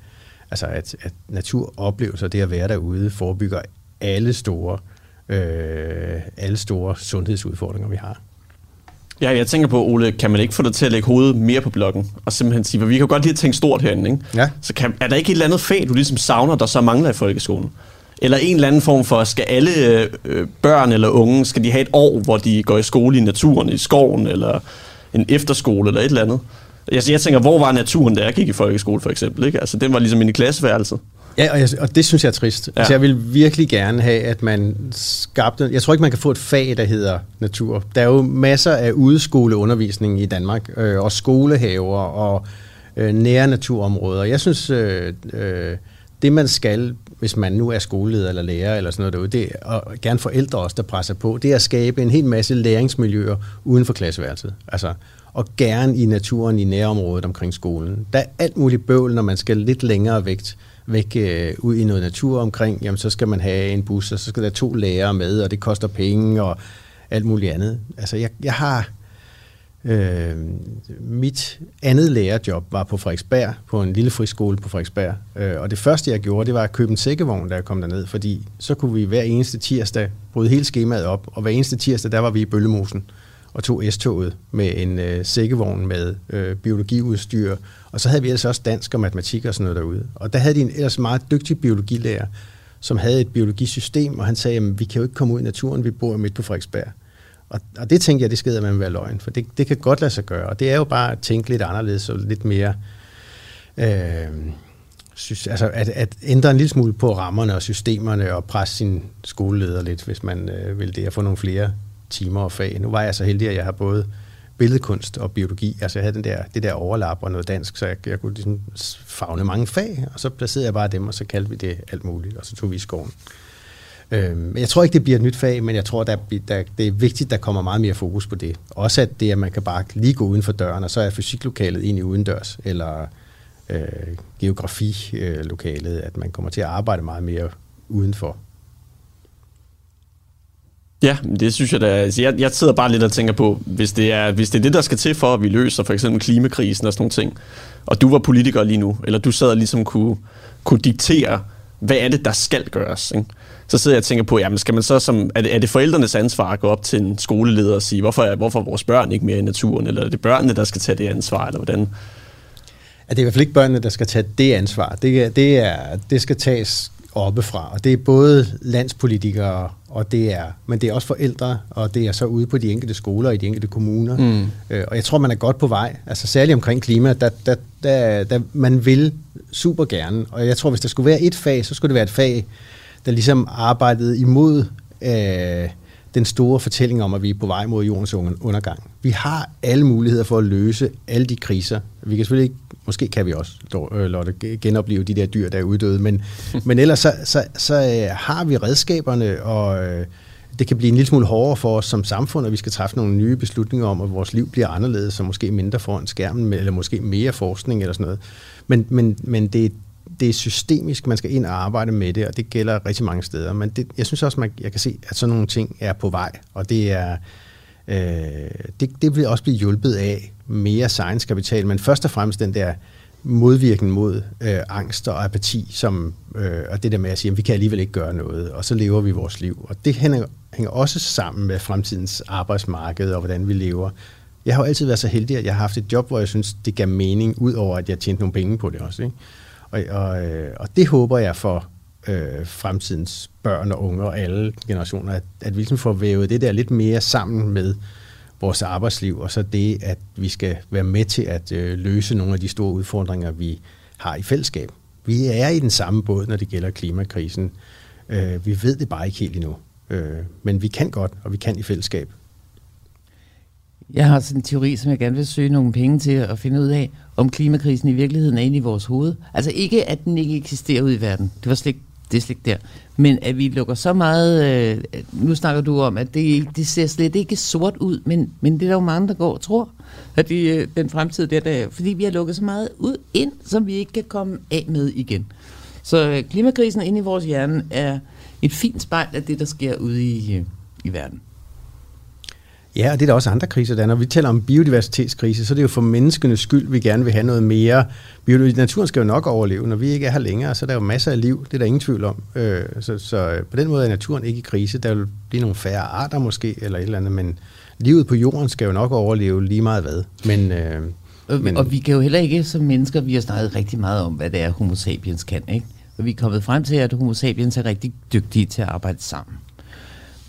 altså at, at naturoplevelser, det at være derude, forebygger alle store øh, alle store sundhedsudfordringer, vi har. Ja, jeg tænker på, Ole, kan man ikke få dig til at lægge hovedet mere på blokken? Og simpelthen sige, vi kan godt lide at tænke stort herinde, ikke? Ja. Så kan, er der ikke et eller andet fag, du ligesom savner, der så mangler i folkeskolen? Eller en eller anden form for, skal alle øh, børn eller unge, skal de have et år, hvor de går i skole i naturen, i skoven, eller en efterskole, eller et eller andet? Jeg, jeg tænker, hvor var naturen, da jeg gik i folkeskole, for eksempel? Ikke? Altså, den var ligesom inde i klasseværelset. Ja, og, jeg, og det synes jeg er trist. Ja. Altså, jeg vil virkelig gerne have, at man skabte... Jeg tror ikke, man kan få et fag, der hedder natur. Der er jo masser af udskoleundervisning i Danmark, øh, og skolehaver og øh, nære naturområder. Jeg synes, øh, øh, det man skal, hvis man nu er skoleleder eller lærer eller sådan noget derude, det er, og gerne forældre også, der presser på, det er at skabe en hel masse læringsmiljøer uden for klasseværelset. Altså, og gerne i naturen i nærområdet omkring skolen. Der er alt muligt bøvl, når man skal lidt længere væk, væk øh, ud i noget natur omkring, jamen så skal man have en bus, og så skal der to lærere med, og det koster penge og alt muligt andet. Altså jeg, jeg har... Øh, mit andet lærerjob var på Frederiksberg, på en lille friskole på Frederiksberg. Øh, og det første, jeg gjorde, det var at købe en sækkevogn, da jeg kom derned, fordi så kunne vi hver eneste tirsdag bryde hele skemaet op, og hver eneste tirsdag, der var vi i Bøllemosen og tog S-toget med en øh, sækkevogn med øh, biologiudstyr, og så havde vi altså også dansk og matematik og sådan noget derude. Og der havde de en ellers meget dygtig biologilærer, som havde et biologisystem, og han sagde, at vi kan jo ikke komme ud i naturen, vi bor midt på Frederiksberg. Og, og det tænkte jeg, det skal man være løgn, for det, det kan godt lade sig gøre. Og det er jo bare at tænke lidt anderledes og lidt mere... Øh, synes, altså at, at ændre en lille smule på rammerne og systemerne og presse sin skoleleder lidt, hvis man øh, vil det, at få nogle flere timer og fag. Nu var jeg så heldig, at jeg har både billedkunst og biologi. Altså jeg havde den der, det der overlap og noget dansk, så jeg, jeg kunne ligesom fagne mange fag, og så placerede jeg bare dem, og så kaldte vi det alt muligt, og så tog vi i skoven. Øhm, jeg tror ikke, det bliver et nyt fag, men jeg tror, der, der, det er vigtigt, der kommer meget mere fokus på det. Også at det, at man kan bare lige gå uden for døren, og så er fysiklokalet egentlig udendørs, eller øh, geografilokalet, at man kommer til at arbejde meget mere udenfor. Ja, det synes jeg da. Altså, jeg, jeg sidder bare lidt og tænker på, hvis det, er, hvis det er det, der skal til for, at vi løser for eksempel klimakrisen og sådan nogle ting, og du var politiker lige nu, eller du sad og ligesom kunne, kunne diktere, hvad er det, der skal gøres? Ikke? Så sidder jeg og tænker på, jamen skal man så som, er det, er det forældrenes ansvar at gå op til en skoleleder og sige, hvorfor er, hvorfor er vores børn ikke mere i naturen, eller er det børnene, der skal tage det ansvar, eller hvordan? At det er i hvert fald ikke børnene, der skal tage det ansvar. Det, det, er, det skal tages oppefra, og det er både landspolitikere, og det er, men det er også forældre, og det er så ude på de enkelte skoler i de enkelte kommuner. Mm. Øh, og jeg tror, man er godt på vej, altså særligt omkring klima, der, der, der, der man vil super gerne, og jeg tror, hvis der skulle være et fag, så skulle det være et fag, der ligesom arbejdede imod øh, den store fortælling om, at vi er på vej mod jordens undergang. Vi har alle muligheder for at løse alle de kriser. Vi kan selvfølgelig ikke, måske kan vi også, øh, Lotte, genopleve de der dyr, der er uddøde, men, men ellers så, så, så øh, har vi redskaberne, og øh, det kan blive en lille smule hårdere for os som samfund, at vi skal træffe nogle nye beslutninger om, at vores liv bliver anderledes, og måske mindre foran skærmen, eller måske mere forskning eller sådan noget. Men, men, men det, det er systemisk, man skal ind og arbejde med det, og det gælder rigtig mange steder. Men det, jeg synes også, man, jeg kan se, at sådan nogle ting er på vej, og det er øh, det, det vil også blive hjulpet af mere science-kapital, men først og fremmest den der modvirken mod øh, angst og apati, som, øh, og det der med at sige, at vi kan alligevel ikke gøre noget, og så lever vi vores liv. Og det hænger, hænger også sammen med fremtidens arbejdsmarked og hvordan vi lever. Jeg har jo altid været så heldig, at jeg har haft et job, hvor jeg synes, det gav mening, ud over at jeg tjente nogle penge på det også. Ikke? Og, og, øh, og det håber jeg for øh, fremtidens børn og unge og alle generationer, at, at vi ligesom får vævet det der lidt mere sammen med vores arbejdsliv, og så det, at vi skal være med til at øh, løse nogle af de store udfordringer, vi har i fællesskab. Vi er i den samme båd, når det gælder klimakrisen. Øh, vi ved det bare ikke helt endnu. Øh, men vi kan godt, og vi kan i fællesskab. Jeg har sådan en teori, som jeg gerne vil søge nogle penge til at finde ud af, om klimakrisen i virkeligheden er inde i vores hoved. Altså ikke, at den ikke eksisterer ude i verden. Det var slet det er slet ikke der. Men at vi lukker så meget... Øh, nu snakker du om, at det, det ser slet ikke sort ud, men, men det er der jo mange, der går og tror, at det, øh, den fremtid der, der fordi vi har lukket så meget ud ind, som vi ikke kan komme af med igen. Så øh, klimakrisen inde i vores hjerne er et fint spejl af det, der sker ude i, øh, i verden. Ja, og det er der også andre kriser, der Når vi taler om biodiversitetskrise, så er det jo for menneskenes skyld, vi gerne vil have noget mere. Naturen skal jo nok overleve. Når vi ikke er her længere, så er der jo masser af liv. Det er der ingen tvivl om. Øh, så, så øh, på den måde er naturen ikke i krise. Der vil blive nogle færre arter måske, eller et eller andet, men livet på jorden skal jo nok overleve lige meget hvad. Men, øh, og, men, og vi kan jo heller ikke som mennesker, vi har snakket rigtig meget om, hvad det er, homo sapiens kan. Ikke? Og vi er kommet frem til, at homo sapiens er rigtig dygtige til at arbejde sammen.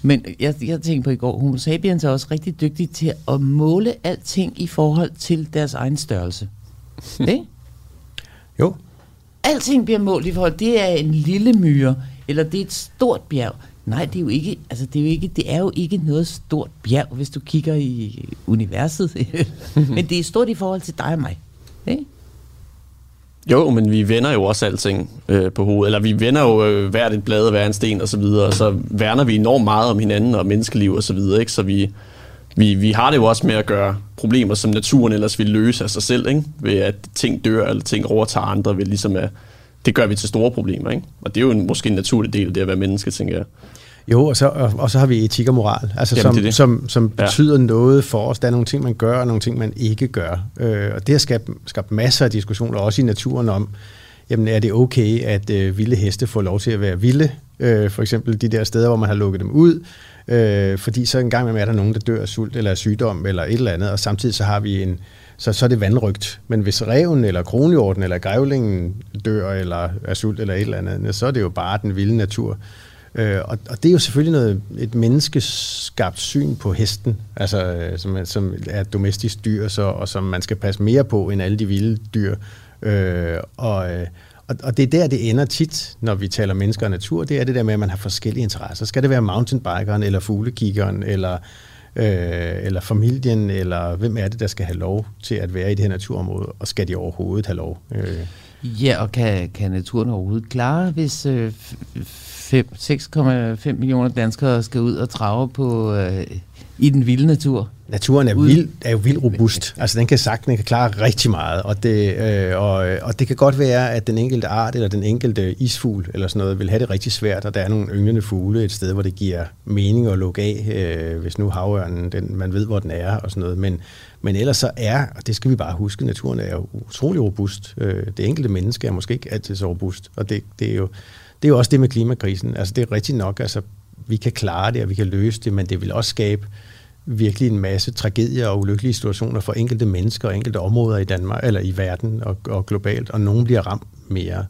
Men jeg, jeg tænkte på i går, homo sapiens er også rigtig dygtige til at måle alting i forhold til deres egen størrelse. Ikke? Jo. alting bliver målt i forhold, det er en lille myre, eller det er et stort bjerg. Nej, det er jo ikke, altså det er jo ikke, det er jo ikke noget stort bjerg, hvis du kigger i universet. men det er stort i forhold til dig og mig. Ikke? Jo, men vi vender jo også alting øh, på hovedet. Eller vi vender jo øh, hvert et blad hver en sten og så videre. Og så værner vi enormt meget om hinanden og menneskeliv og så videre. Ikke? Så vi, vi, vi har det jo også med at gøre problemer, som naturen ellers vil løse af sig selv. Ikke? Ved at ting dør eller ting overtager andre. Ved ligesom at, det gør vi til store problemer. Ikke? Og det er jo en, måske en naturlig del af det at være menneske, tænker jeg. Jo, og så, og, og så har vi etik og moral, altså Jamen, som, det er det. som, som Ja. betyder noget for os. Der er nogle ting, man gør, og nogle ting, man ikke gør. Øh, og det har skabt, skabt masser af diskussioner, også i naturen, om, jamen er det okay, at øh, vilde heste får lov til at være vilde? Øh, for eksempel de der steder, hvor man har lukket dem ud. Øh, fordi så en gang imellem er der nogen, der dør af sult eller af sygdom eller et eller andet, og samtidig så har vi en, så, så er det vandrygt. Men hvis reven eller kronhjorten eller grævlingen dør eller af sult eller et eller andet, så er det jo bare den vilde natur. Øh, og, og det er jo selvfølgelig noget, et menneskeskabt syn på hesten, altså, øh, som, som er et domestisk dyr, så, og som man skal passe mere på end alle de vilde dyr. Øh, og, øh, og, og det er der, det ender tit, når vi taler mennesker og natur, det er det der med, at man har forskellige interesser. Skal det være mountainbikeren, eller fuglekiggeren, eller, øh, eller familien, eller hvem er det, der skal have lov til at være i det her naturområde, og skal de overhovedet have lov? Øh, Ja, og kan, kan naturen overhovedet klare, hvis øh, 6,5 millioner danskere skal ud og trave på, øh, i den vilde natur? Naturen er, vild, er jo vildt robust. Altså den kan sagt, den kan klare rigtig meget. Og det, øh, og, og det kan godt være, at den enkelte art eller den enkelte isfugl eller sådan noget vil have det rigtig svært, og der er nogle ynglende fugle et sted, hvor det giver mening at lukke af, øh, hvis nu havørnen, den, man ved, hvor den er og sådan noget. Men, men ellers så er, og det skal vi bare huske, naturen er jo utrolig robust. Øh, det enkelte menneske er måske ikke altid så robust, og det, det, er jo, det er jo også det med klimakrisen. Altså det er rigtigt nok, altså vi kan klare det, og vi kan løse det, men det vil også skabe virkelig en masse tragedier og ulykkelige situationer for enkelte mennesker og enkelte områder i Danmark eller i verden og, og globalt, og nogen bliver ramt mere,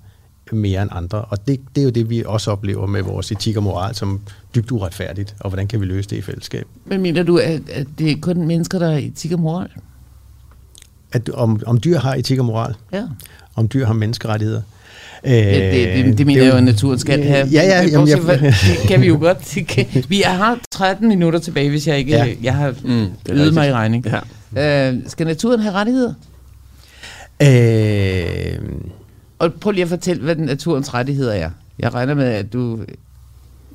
mere end andre. Og det, det er jo det, vi også oplever med vores etik og moral som dybt uretfærdigt, og hvordan kan vi løse det i fællesskab? Men mener du, at, at det er kun mennesker, der er etik og moral? At, om, om dyr har etik og moral, Ja. om dyr har menneskerettigheder. Ja, det, det, det mener er jeg jo, at naturen skal have. Ja, ja, Men jamen, jeg, det kan vi jo godt. Det kan, vi har 13 minutter tilbage, hvis jeg ikke Ja. ja. jeg har Mm, det ydet mig i regning. Ja. Øh, skal naturen have rettigheder? øh, Og prøv lige at fortælle, hvad den naturens rettigheder er. Jeg regner med, at du...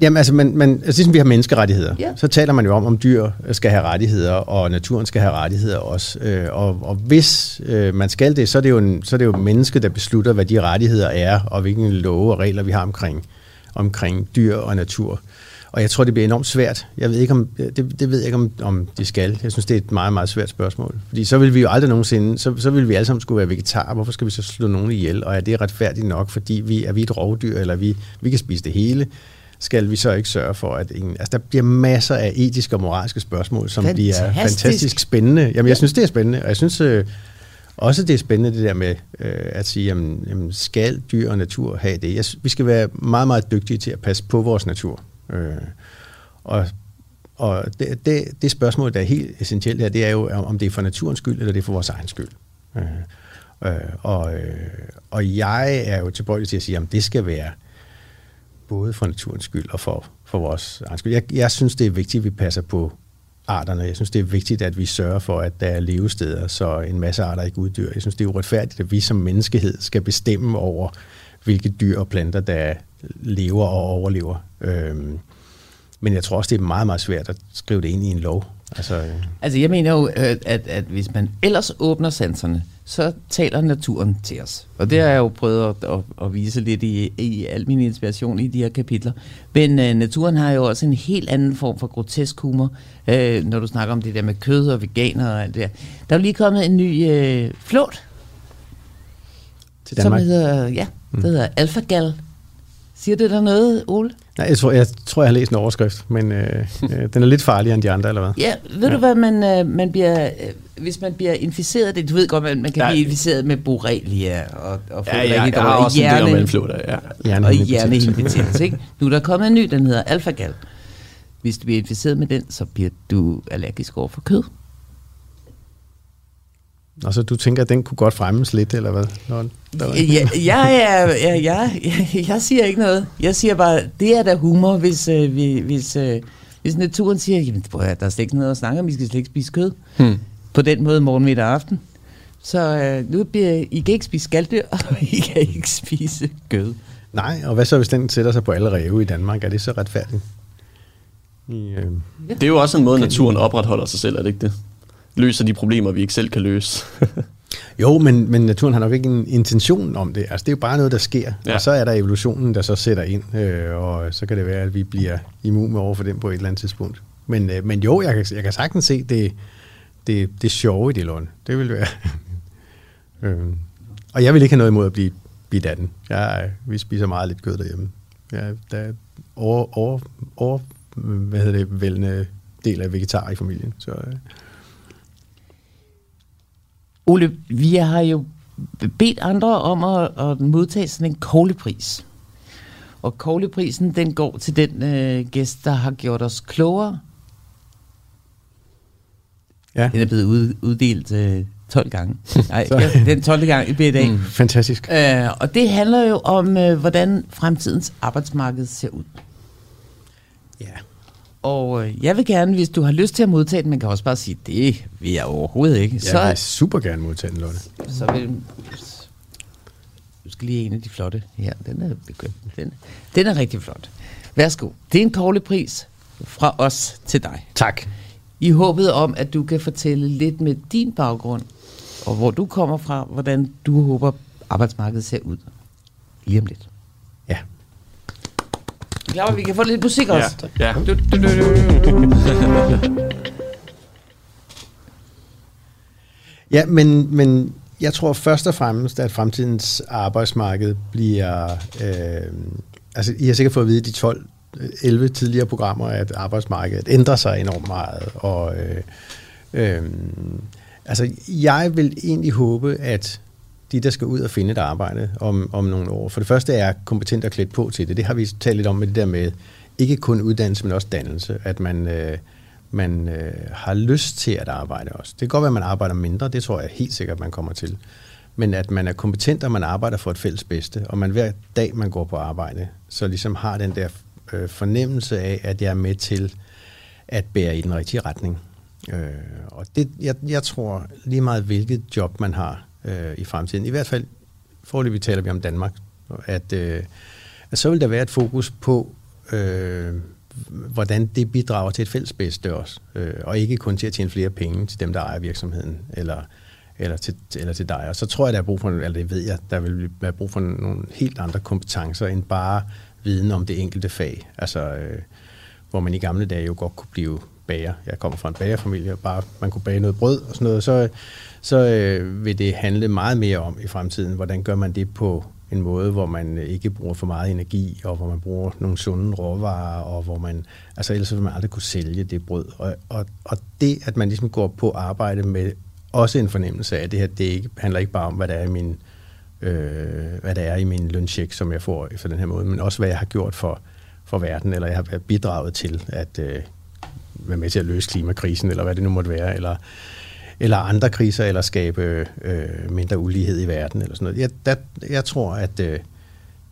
Jamen altså, man, man, altså ligesom vi har menneskerettigheder, Ja. så taler man jo om, om dyr skal have rettigheder, og naturen skal have rettigheder også. Øh, og, og hvis øh, man skal det, så er det, jo en, så er det jo mennesket, der beslutter, hvad de rettigheder er, og hvilke love og regler vi har omkring, omkring dyr og natur. Og jeg tror, det bliver enormt svært. Jeg ved ikke, om, det, det ved jeg ikke, om, om de skal. Jeg synes, det er et meget, meget svært spørgsmål. Fordi så vil vi jo aldrig nogensinde, så, så vil vi alle sammen skulle være vegetarer. Hvorfor skal vi så slå nogen ihjel? Og er det retfærdigt nok, fordi vi er vi et rovdyr, eller vi, vi kan spise det hele? Skal vi så ikke sørge for, at ingen... Altså, der bliver masser af etiske og moralske spørgsmål, som bliver Fantastisk. fantastisk spændende. Jamen, jeg synes, det er spændende, og jeg synes øh, også, det er spændende, det der med øh, at sige, jamen, jamen, skal dyr og natur have det? Jeg, vi skal være meget, meget dygtige til at passe på vores natur. Øh, og og det, det, det spørgsmål, der er helt essentielt her, det er jo, om det er for naturens skyld, eller det er for vores egen skyld. Øh, øh, og, øh, og jeg er jo tilbøjelig til at sige, at det skal være både for naturens skyld og for, for vores egen skyld. Jeg, jeg synes, det er vigtigt, at vi passer på arterne. Jeg synes, det er vigtigt, at vi sørger for, at der er levesteder, så en masse arter ikke uddør. Jeg synes, det er uretfærdigt, at vi som menneskehed skal bestemme over, hvilke dyr og planter, der lever og overlever. Øhm, men jeg tror også, det er meget, meget svært at skrive det ind i en lov. Altså, øh, Altså, jeg mener jo, øh, at, at, hvis man ellers åbner sanserne, så taler naturen til os. Og det har jeg jo prøvet at, at, at vise lidt i, i al min inspiration i de her kapitler. Men øh, naturen har jo også en helt anden form for grotesk humor, øh, når du snakker om det der med kød og veganer og alt det der. Der er jo lige kommet en ny øh, flåt, til som Danmark. hedder, ja, det hedder Alphagal. Siger det der noget, Ole? Nej, jeg tror, jeg, tror, jeg har læst en overskrift, men øh, øh, den er lidt farligere end de andre, eller hvad? Ja, ved ja. du hvad, man, øh, man bliver, øh, hvis man bliver inficeret det, du ved godt, man, man kan Ja. blive inficeret med borrelia og, og få Ja, ja, har dårligt. også en del om mellemflåter, ja. og Hjernehindebetændelse. hjernehindebetændelse, ikke? Nu er der kommet en ny, den hedder alfagal. Hvis du bliver inficeret med den, så bliver du allergisk over for kød. Og så du tænker, at den kunne godt fremmes lidt, eller hvad? Nå, ja, ja, ja, ja, ja, ja, jeg siger ikke noget. Jeg siger bare, det er da humor, hvis, øh, hvis, øh, hvis naturen siger, jamen, prøv at, der er slet ikke noget at snakke om, vi skal slet ikke spise kød. Hmm. På den måde morgen, middag og aften. Så øh, nu bliver I kan ikke spise skalddyr, og I kan ikke spise kød. Nej, og hvad så, hvis den sætter sig på alle ræve i Danmark? Er det så retfærdigt? I, øh... Det er jo også en måde, naturen opretholder sig selv, er det ikke det? Løser de problemer, vi ikke selv kan løse. jo, men, men naturen har nok ikke en intention om det. Altså, det er jo bare noget, der sker. Ja. Og så er der evolutionen, der så sætter ind, øh, og så kan det være, at vi bliver immun over for den på et eller andet tidspunkt. Men, øh, men jo, jeg kan, jeg kan sagtens se det, det, det sjove i det, Lund. Det vil være... øh. Og jeg vil ikke have noget imod at blive bidt af den. Jeg, vi spiser meget lidt kød derhjemme. Ja, der er over, over, over hvad hedder det, vældende del af vegetar i familien. Så, øh. Ole, vi har jo bedt andre om at, at modtage sådan en koglepris. Og kogleprisen, den går til den øh, gæst, der har gjort os klogere. Ja. Den er blevet ud, uddelt øh, 12 gange. Nej, den 12. gang i BDA. Mm, fantastisk. Øh, og det handler jo om, øh, hvordan fremtidens arbejdsmarked ser ud. Ja. Og øh, jeg vil gerne, hvis du har lyst til at modtage den, man kan også bare sige, det vil jeg overhovedet ikke. Jeg så, vil super gerne modtage den, Lotte. Så vil, du skal lige en af de flotte her. Den er, den, den er rigtig flot. Værsgo. Det er en koglepris fra os til dig. Tak. I håbet om, at du kan fortælle lidt med din baggrund, og hvor du kommer fra, hvordan du håber, arbejdsmarkedet ser ud. Lige om lidt. Ja. Klar, vi kan få lidt musik også. Ja. ja. Du, du, du, ja, men, men jeg tror først og fremmest, at fremtidens arbejdsmarked bliver... Øh, altså, I har sikkert fået at vide de 12 11 tidligere programmer, at arbejdsmarkedet ændrer sig enormt meget. Og, øh, øh, altså, jeg vil egentlig håbe, at de, der skal ud og finde et arbejde om, om nogle år, for det første er kompetent og klædt på til det. Det har vi talt lidt om med det der med, ikke kun uddannelse, men også dannelse. At man, øh, man øh, har lyst til at arbejde også. Det kan godt være, at man arbejder mindre, det tror jeg helt sikkert, man kommer til. Men at man er kompetent, og man arbejder for et fælles bedste, og man hver dag, man går på arbejde, så ligesom har den der øh, fornemmelse af, at jeg er med til at bære i den rigtige retning. Øh, og det, jeg, jeg tror lige meget, hvilket job man har øh, i fremtiden, i hvert fald forløbig taler vi om Danmark, at, øh, at så vil der være et fokus på, øh, hvordan det bidrager til et fælles bedste også, øh, og ikke kun til at tjene flere penge til dem, der ejer virksomheden, eller eller til, eller til dig. Og så tror jeg, der er brug for, eller det ved jeg, der vil være brug for nogle helt andre kompetencer, end bare viden om det enkelte fag. Altså, øh, hvor man i gamle dage jo godt kunne blive bager. Jeg kommer fra en bagerfamilie, og bare man kunne bage noget brød og sådan noget, så, så øh, vil det handle meget mere om i fremtiden, hvordan gør man det på en måde, hvor man ikke bruger for meget energi, og hvor man bruger nogle sunde råvarer, og hvor man, altså ellers vil man aldrig kunne sælge det brød. Og, og, og det, at man ligesom går på arbejde med også en fornemmelse af, at det her, det ikke, handler ikke bare om, hvad der er i min øh, hvad der er i min løncheck, som jeg får for den her måde, men også hvad jeg har gjort for, for verden, eller jeg har bidraget til at øh, være med til at løse klimakrisen, eller hvad det nu måtte være, eller, eller andre kriser, eller skabe øh, mindre ulighed i verden, eller sådan noget. Jeg, der, jeg tror, at, øh,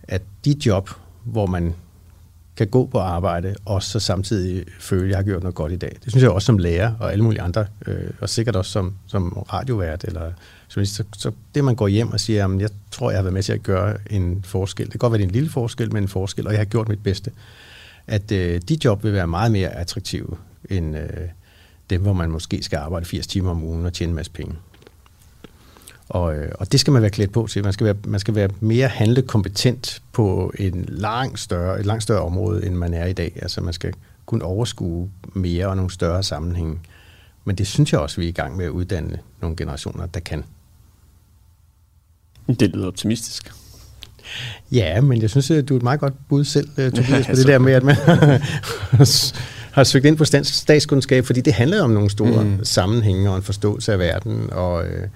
at de job, hvor man kan gå på arbejde, og så samtidig føle, at jeg har gjort noget godt i dag. Det synes jeg også som lærer, og alle mulige andre, øh, og sikkert også som, som radiovært, eller så, så det man går hjem og siger, at jeg tror, jeg har været med til at gøre en forskel. Det kan godt være, det er en lille forskel, men en forskel, og jeg har gjort mit bedste. At øh, de job vil være meget mere attraktive, end øh, dem, hvor man måske skal arbejde 80 timer om ugen og tjene en masse penge. Og, øh, og det skal man være klædt på til. Man skal være, man skal være mere handlekompetent på en lang større, et langt større område, end man er i dag. Altså man skal kunne overskue mere og nogle større sammenhænge. Men det synes jeg også, vi er i gang med at uddanne nogle generationer, der kan. Det lyder optimistisk. Ja, men jeg synes, at du er et meget godt bud selv, øh, Tobias, på det der med, at man har søgt ind på statskundskab, fordi det handler om nogle store mm. sammenhænge og en forståelse af verden, og, øh,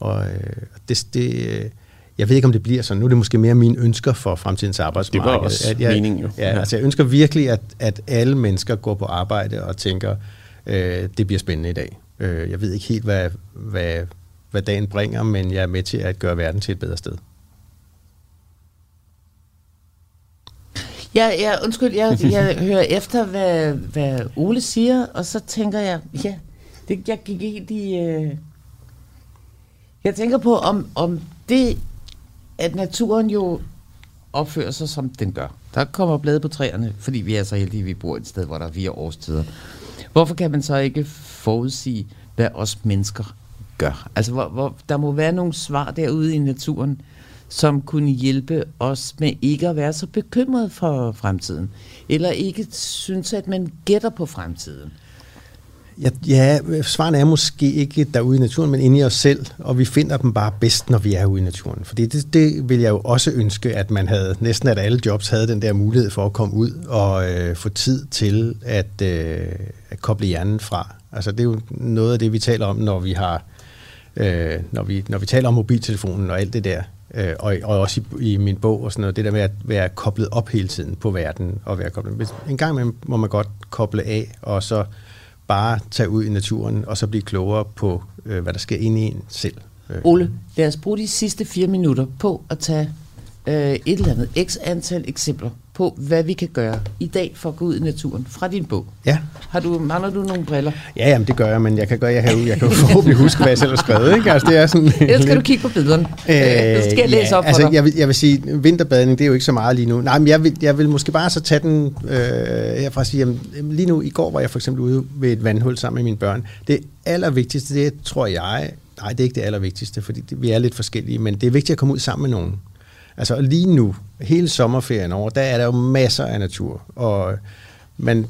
og øh, det, det, jeg ved ikke, om det bliver sådan. Nu er det måske mere mine ønsker for fremtidens arbejdsmarked. Det var også at jeg, meningen jo. Ja, altså jeg ønsker virkelig, at, at alle mennesker går på arbejde og tænker, øh, det bliver spændende i dag. Øh, jeg ved ikke helt, hvad, hvad hvad dagen bringer, men jeg er med til at gøre verden til et bedre sted. Ja, ja undskyld, jeg, jeg hører efter, hvad, hvad Ole siger, og så tænker jeg, ja, det, jeg gik helt i... Øh, jeg tænker på, om, om det, at naturen jo opfører sig, som den gør. Der kommer blade på træerne, fordi vi er så heldige, at vi bor et sted, hvor der er fire årstider. Hvorfor kan man så ikke forudsige, hvad os mennesker gør? Altså, hvor, hvor, der må være nogle svar derude i naturen, som kunne hjælpe os med ikke at være så bekymret for fremtiden. Eller ikke synes, at man gætter på fremtiden. Ja, ja, svarene er måske ikke derude i naturen, men inde i os selv, og vi finder dem bare bedst, når vi er ude i naturen. Fordi det, det vil jeg jo også ønske, at man havde, næsten at alle jobs havde den der mulighed for at komme ud og øh, få tid til at, øh, at koble hjernen fra. Altså det er jo noget af det, vi taler om, når vi har, øh, når, vi, når vi taler om mobiltelefonen og alt det der. Øh, og, og også i, i min bog og sådan noget, det der med at være koblet op hele tiden på verden. Og være koblet. En gang må man godt koble af, og så bare tage ud i naturen, og så blive klogere på, øh, hvad der sker inde i en selv. Øh. Ole, lad os bruge de sidste fire minutter på at tage øh, et eller andet x antal eksempler på, hvad vi kan gøre i dag for at gå ud i naturen fra din bog. Ja. Har du, mangler du nogle briller? Ja, jamen, det gør jeg, men jeg kan, gøre, jeg kan, jeg kan forhåbentlig huske, hvad jeg selv har skrevet. Ikke? Altså, det er sådan, Ellers skal du kigge på billederne. Øh, så skal jeg læse ja, op for altså, dig. Jeg vil, jeg vil sige, vinterbadning, det er jo ikke så meget lige nu. Nej, men jeg vil, jeg vil måske bare så tage den øh, herfra og sige, jamen, lige nu, i går var jeg for eksempel ude ved et vandhul sammen med mine børn. Det allervigtigste, det tror jeg, nej, det er ikke det allervigtigste, fordi det, vi er lidt forskellige, men det er vigtigt at komme ud sammen med nogen. Altså lige nu, hele sommerferien over, der er der jo masser af natur, og man,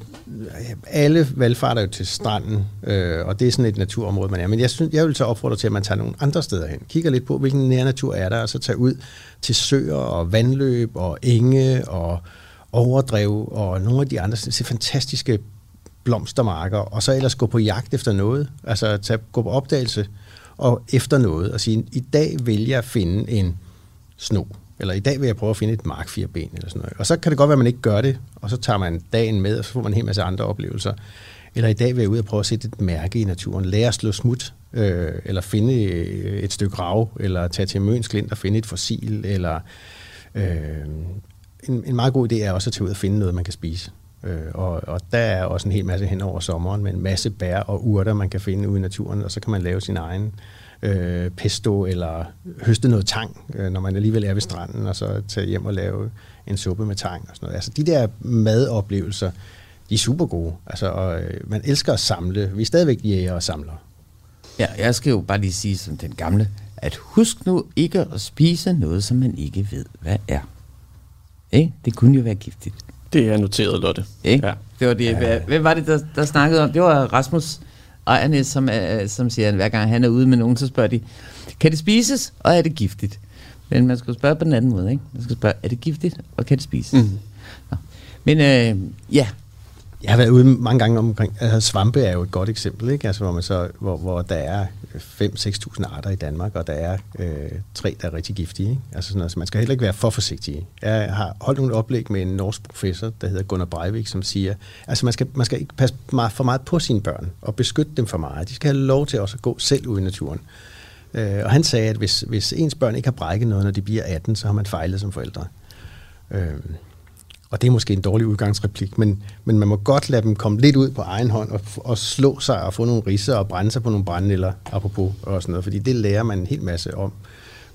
alle valgfarter jo til stranden, øh, og det er sådan et naturområde, man er. Men jeg, synes, jeg vil så opfordre til, at man tager nogle andre steder hen. Kigger lidt på, hvilken nær natur er der, og så tager ud til søer og vandløb og enge og overdrev og nogle af de andre så fantastiske blomstermarker, og så ellers gå på jagt efter noget. Altså tage, gå på opdagelse og efter noget, og sige, i dag vil jeg finde en sno eller i dag vil jeg prøve at finde et mark ben, eller sådan noget. Og så kan det godt være, at man ikke gør det, og så tager man dagen med, og så får man en hel masse andre oplevelser. Eller i dag vil jeg ud og prøve at sætte et mærke i naturen, lære at slå smut, øh, eller finde øh, et stykke rav, eller tage til Møns Klint og finde et fossil, eller øh, en, en meget god idé er også at tage ud og finde noget, man kan spise. Øh, og, og der er også en hel masse hen over sommeren med en masse bær og urter, man kan finde ude i naturen, og så kan man lave sin egen øh, pesto eller høste noget tang, øh, når man alligevel er ved stranden, og så tage hjem og lave en suppe med tang og sådan noget. Altså de der madoplevelser, de er super gode. Altså, og, øh, man elsker at samle. Vi er stadigvæk jæger og samler. Ja, jeg skal jo bare lige sige som den gamle, at husk nu ikke at spise noget, som man ikke ved, hvad er. Ikke? Det kunne jo være giftigt. Det er noteret, Lotte. Ikke? Ja. Det var det. Hvem var det, der, der snakkede om? Det var Rasmus Ejernes, som, er, som siger, at hver gang han er ude med nogen, så spørger de, kan det spises, og er det giftigt? Men man skal spørge på den anden måde, ikke? Man skal spørge, er det giftigt, og kan det spises? Mm. Nå. Men øh, ja, jeg har været ude mange gange omkring, altså svampe er jo et godt eksempel, ikke? Altså, hvor, man så, hvor, hvor der er 5-6.000 arter i Danmark, og der er øh, tre, der er rigtig giftige. Ikke? Altså sådan, altså, man skal heller ikke være for forsigtig. Jeg har holdt nogle oplæg med en norsk professor, der hedder Gunnar Breivik, som siger, altså man skal, man skal ikke passe meget, for meget på sine børn, og beskytte dem for meget. De skal have lov til også at gå selv ud i naturen. Øh, og han sagde, at hvis, hvis ens børn ikke har brækket noget, når de bliver 18, så har man fejlet som forældre. Øh, og det er måske en dårlig udgangsreplik, men, men man må godt lade dem komme lidt ud på egen hånd og, og slå sig og få nogle ridser og brænde sig på nogle brændenælder, apropos og sådan noget, fordi det lærer man en hel masse om,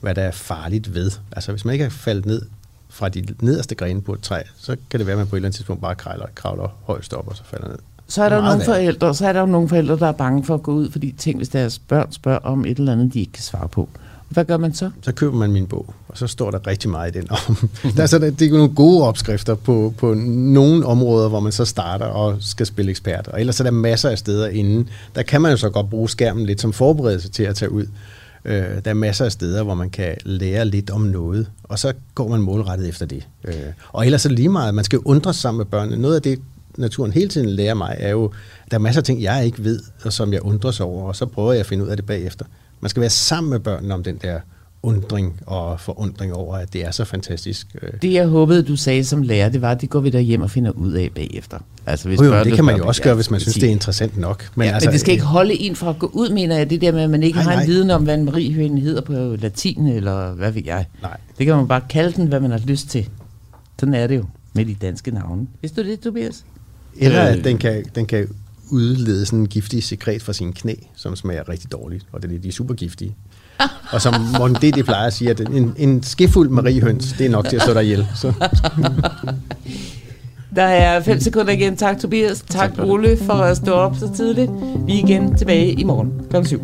hvad der er farligt ved. Altså hvis man ikke er faldet ned fra de nederste grene på et træ, så kan det være, at man på et eller andet tidspunkt bare kravler, kravler højst op og så falder ned. Så er der nogle forældre, så er der jo nogle forældre, der er bange for at gå ud, fordi tænk, hvis deres børn spørger om et eller andet, de ikke kan svare på. Hvad gør man så? Så køber man min bog, og så står der rigtig meget i den om. der er, så, det er nogle gode opskrifter på, på nogle områder, hvor man så starter og skal spille ekspert. Og ellers er der masser af steder inden. Der kan man jo så godt bruge skærmen lidt som forberedelse til at tage ud. Øh, der er masser af steder, hvor man kan lære lidt om noget, og så går man målrettet efter det. Øh, og ellers er det lige meget, man skal undre sammen med børnene. Noget af det, naturen hele tiden lærer mig, er jo, at der er masser af ting, jeg ikke ved, og som jeg undres over, og så prøver jeg at finde ud af det bagefter. Man skal være sammen med børnene om den der undring og forundring over, at det er så fantastisk. øh. Det, jeg håbede, du sagde som lærer, det var, at det går vi der hjem og finder ud af bagefter. Altså, hvis Jo, jo, det kan man jo også gøre, hvis man synes, det er interessant nok. Men, ja, altså, men det skal ikke holde en fra at gå ud, mener jeg, det der med, at man ikke Nej, har en nej. viden om, hvad en mariehøne hedder på latin, eller hvad ved jeg. Nej. Det kan man bare kalde den, hvad man har lyst til. Sådan er det jo med de danske navne. Vidste du det, Tobias? Eller Øh. at den kan, den kan udlede sådan en giftig sekret fra sine knæ, som smager rigtig dårligt, og det er de er super giftige. og som Morten D. de plejer at sige, at en, en skefuld mariehøns, det er nok til at slå dig ihjel. Så. Der er fem sekunder igen. Tak, Tobias. Tak, Tak for det. Ole, for at stå op så tidligt. Vi er igen tilbage i morgen kl. 7.